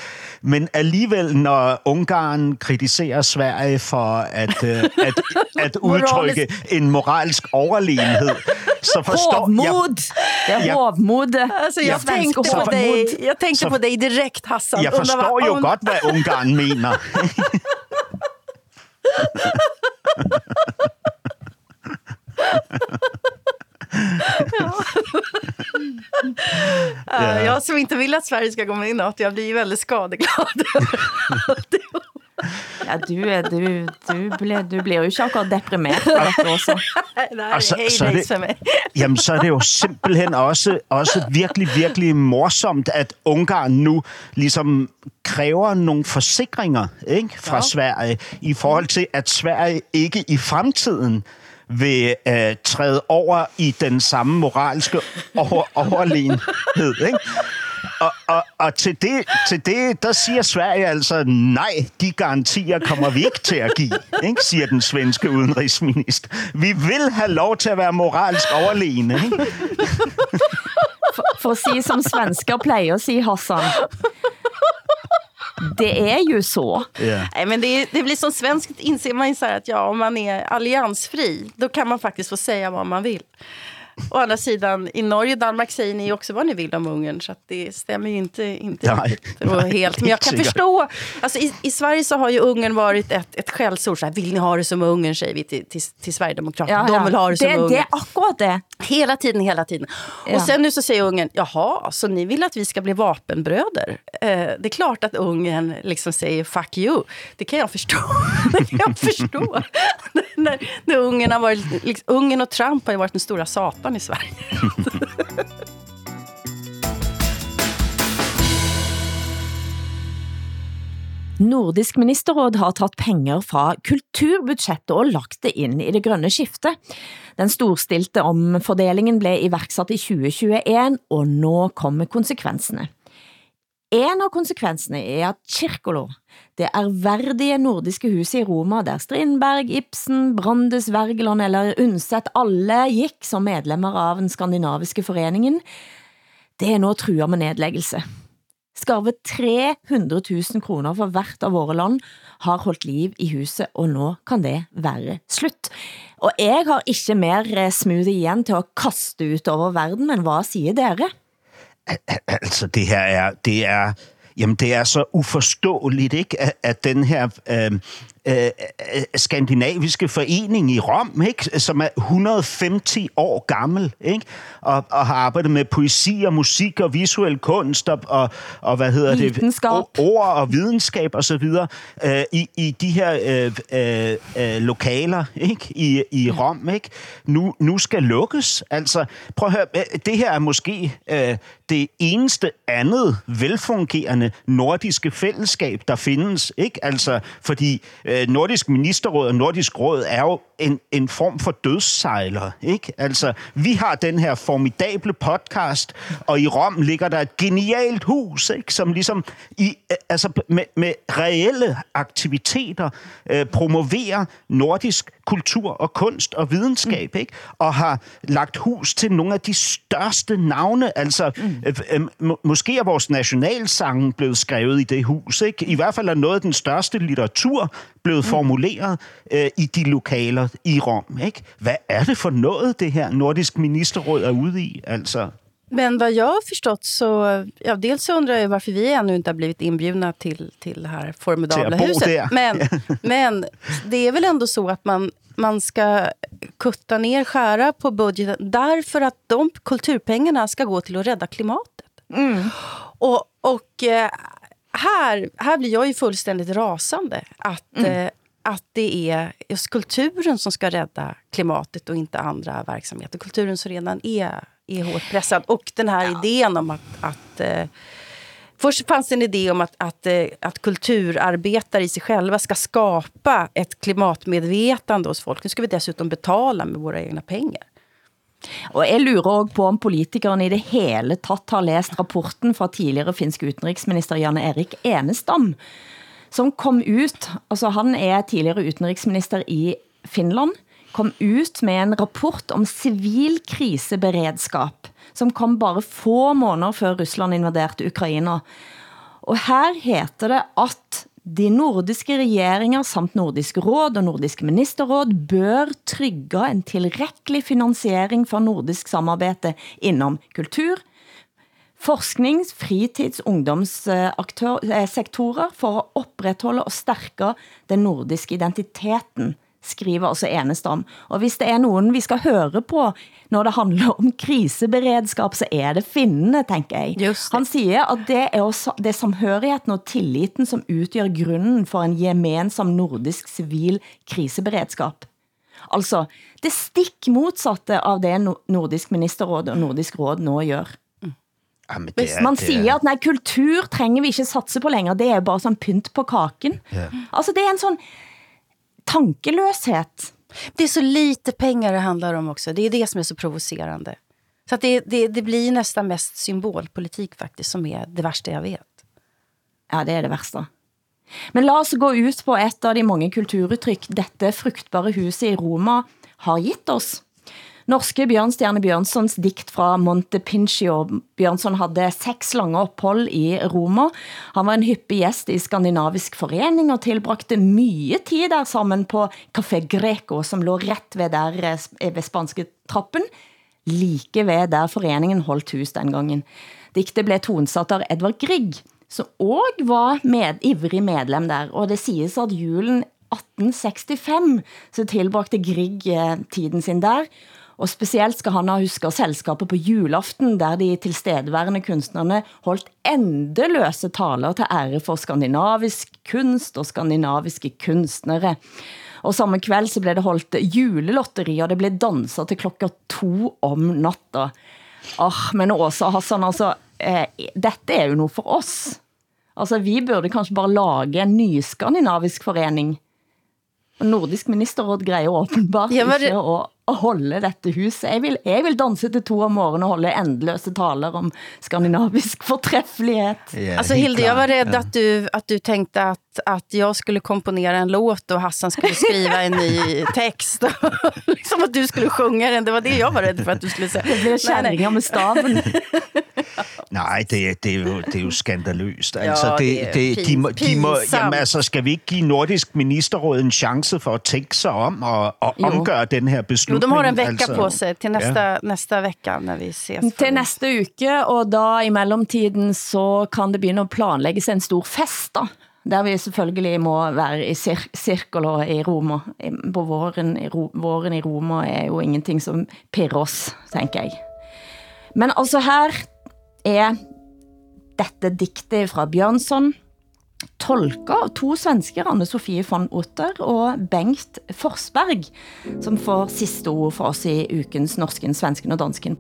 men alligevel, når Ungarn kritiserer Sverige for at, øh, at, at udtrykke en moralsk overlegenhed, så forstår Hovmod! Det er hovmod. Altså, jeg, tänkte på deg dig, tänkte Så- på dig direkt, Hassan. Jeg forstår jo godt, hvad Ungarn mener. Jag som inte vill att Sverige ska gå med i NATO, jag blir ju väldigt skadeglad. Ja, du, er- du, du, ble, du blir jo ikke akkurat deprimert av dette også. det här så- er det- Jamen, så er det jo simpelthen også, også virkelig, virkelig morsomt, at Ungarn nu liksom krever noen forsikringer ikke, fra ja. Sverige, i forhold til, at Sverige ikke i fremtiden vil øh, træde over i den samme moralske over, overlegenhed. Ikke? Og, og, og til, det, til det, der siger Sverige altså, nej, de garantier kommer vi ikke til at give, ikke? siger den svenske udenrigsminister. Vi vil have lov til at være moralsk overlegne. For, for å si som svensker pleier å si, Hassan, det er jo så. Yeah. Nej, men det, det blir som svenskt inser man ju så att ja, om man är alliansfri, då kan man faktiskt få säga vad man vill. Å andra sidan, i Norge och Danmark säger ni också vad ni vill om Ungern, så det stämmer ju inte, inte Nej. helt. Men jag kan forstå, förstå, alltså i, i Sverige så har ju Ungern varit ett, ett skällsord, vil här, vill ni ha det som Ungern, säger vi till, till, till Sverigedemokraterna. De vill ha det som det, Ungern. det er akkurat det. Hela tiden, hela tiden. Ja. Och sen nu så säger Ungern, jaha, så ni vill att vi ska bli vapenbröder? Eh, det är klart att Ungern liksom säger fuck you. Det kan jag förstå. det kan jag förstå. när, när Ungern, har varit, liksom, Ungern och Trump har ju varit den stora satan i Sverige. Nordisk ministerråd har tatt penger fra kulturbudsjettet og lagt det inn i det grønne skiftet. Den storstilte omfordelingen ble iverksatt i 2021, og nå kommer konsekvensene. En av konsekvensene er at Kirkolo, det ærverdige nordiske huset i Roma, der Strindberg, Ibsen, Brandes, Wergeland eller Undset alle gikk som medlemmer av den skandinaviske foreningen, det er nå trua med nedleggelse. Skarve 300 000 kroner for hvert av våre land har holdt liv i huset, og nå kan det være slutt. Og jeg har ikke mer eh, smoothie igjen til å kaste ut over verden, men hva sier dere? Altså, det her er, det er, jamen, det er så uforståeligt, ikke? At, at den her øh, øh, skandinaviske forening i Rom, ikke? som er 150 år gammel, ikke? Og, og har arbeidet med poesi og musik og visuel kunst og, og, og hva heter det? Vitenskap. Ord og vitenskap og så videre øh, i, i de her øh, øh, øh, lokaler ikke? I, i Rom, ikke? Nu, nu skal lukkes. Altså, prøv at høre, øh, det her er måske øh, det eneste andet velfungerende nordiske fællesskab, der findes, ikke? Altså, fordi øh, Nordisk Ministerråd og Nordisk Råd er jo en, en form for dødssejler, ikke? Altså, vi har den her formidable podcast, og i Rom ligger der et genialt hus, ikke? Som ligesom i, altså med, med reelle aktiviteter øh, promoverer nordisk kultur og kunst og videnskab, ikke? Og har lagt hus til nogle af de største navne, altså mm. øh, øh, må, måske er vores nationalsange blevet skrevet i det hus, ikke? I hvert fald er noget af den største litteratur blevet mm. formuleret øh, i de lokaler i Rom, ikke? Hvad er det for noget, det her nordisk ministerråd er ude i, altså? Men vad jag har förstått så, ja, dels så undrar jag varför vi ännu inte har blivit inbjudna till, till det här formidabla huset. Men, men det är väl ändå så att man, man ska kutta ner, skära på budgeten därför att de kulturpengarna ska gå till att rädda klimatet. Mm. Och, och eh, här, här blir jag ju fullständigt rasande att, mm. eh, att det är just kulturen som ska rädda klimatet och inte andra verksamheter. Kulturen som redan är, är hårt pressad. Och den här ja. idén om att... att eh, Först fanns det en idé om att, att, eh, att kulturarbetare i sig själva ska skapa ett klimatmedvetande hos folk. Nu ska vi dessutom betala med våra egna pengar. Og jeg lurer også på om politikeren i det hele tatt har lest rapporten fra tidligere finsk utenriksminister Janne Erik Enestam, som kom ut, altså han er tidligere utenriksminister i Finland, kom ut med en rapport om sivil kriseberedskap, som kom bare få måneder før Russland invaderte Ukraina. Og her heter det at de nordiske regjeringer samt Nordisk råd og Nordisk ministerråd bør trygge en tilrekkelig finansiering for nordisk samarbete inom kultur, forsknings-, fritids-, ungdomssektorer for at opprettholde og stærke den nordiske identiteten skriver altså Enestam. Og hvis det er nogen, vi skal høre på, når det handler om kriseberedskap, så er det finnene, tænker jeg. Han siger, at det er, også, det er samhørigheten og tilliten, som udgør grunden for en gemensam nordisk civil kriseberedskap. Altså, det stik modsatte av det Nordisk Ministerråd og Nordisk Råd nå gjør. Ja, det Hvis man det er- siger, at nej, kultur trænger vi ikke satse på længere, det er bare sådan pynt på kaken. Ja. Altså, det er en sådan tankeløshed. Det er så lite penger det handler om også. Det er det som er så provoserende. Så det, det, det blir nesten mest symbolpolitik faktisk, som er det verste jeg vet. Ja, det er det verste. Men la oss gå ut på et av de mange kulturuttrykk dette fruktbare huset i Roma har gitt oss. Norske Bjørnstjerne Bjørnsons dikt fra Montepincio. Bjørnson hadde seks lange opphold i Roma. Han var en hyppig gjest i Skandinavisk Forening og tilbrakte mye tid der sammen på Café Greco, som lå rett ved der eh, ved spanske trappen, like ved der foreningen holdt hus den gangen. Diktet ble tonsatt av Edvard Grieg, som også var med, ivrig medlem der, og det sies at julen 1865 så tilbrakte Grieg eh, tiden sin der, og spesielt skal han ha husket selskapet på julaften, der de tilstedeværende kunstnerne holdt endeløse taler til ære for skandinavisk kunst og skandinaviske kunstnere. Og samme kveld så ble det holdt julelotteri, og det ble danset til klokka to om natta. Ah, men Åsa Hassan, altså, eh, dette er jo noe for oss. Altså, vi burde kanskje bare lage en ny skandinavisk forening. Nordisk ministerråd greier åpenbart Ja, men ikke å, å holde dette huset. Jeg vil, jeg vil danse til to om morgenen og holde endeløse taler om skandinavisk forträfflighet. Alltså Hilde, jag var rädd att du, att du tänkte att, att jag skulle komponera en låt och Hassan skulle skriva en ny text. liksom att du skulle sjunga den. Det var det jag var rädd för att du skulle säga. Det blir kärringar med staven. Nej, det, er- det, er jo, det er jo skandaløst. Ja, Altså, det, det er det, de må, de må, jamen, altså, skal vi ikke give Nordisk Ministerråd en sjanse for at tænke sig om og, og omgøre den her Jo, de har en vecka på seg til neste, Ja. neste vecka når vi ses. Til neste uke, og da i mellomtiden så kan det begynne å planlegges en stor fest da. Der vi selvfølgelig må være i cir cirkler i Roma. På våren i, Ro våren i Roma er jo ingenting som pirrer oss, tenker jeg. Men altså her er dette diktet fra Bjørnson, tolka av to svensker, Anne Sofie von Otter og Bengt Forsberg, som får siste ord for oss i ukens Norsken, Svensken og Dansken.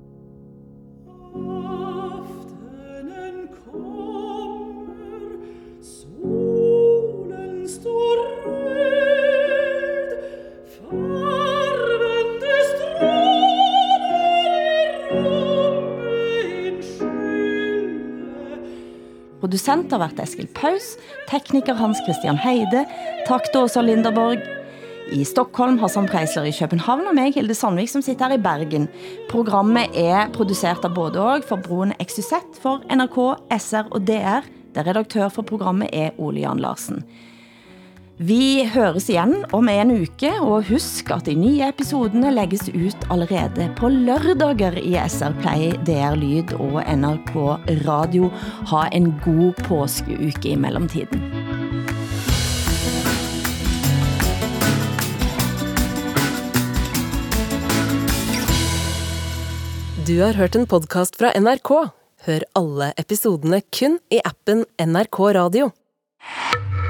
Producent har vært Eskil Paus, tekniker Hans Christian Heide, takt Åsa Linderborg. I Stockholm, har Sam Preisler i København og meg, Hilde Sandvik, som sitter her i Bergen. Programmet er produsert av både og for Broen XYZ for NRK, SR og DR, der redaktør for programmet er Ole Jan Larsen. Vi høres igjen om en uke, og husk at de nye episodene legges ut allerede på lørdager i SR Play, DR Lyd og NRK Radio. Ha en god påskeuke i mellomtiden. Du har hørt en podcast fra NRK. Hør alle episodene kun i appen NRK Radio.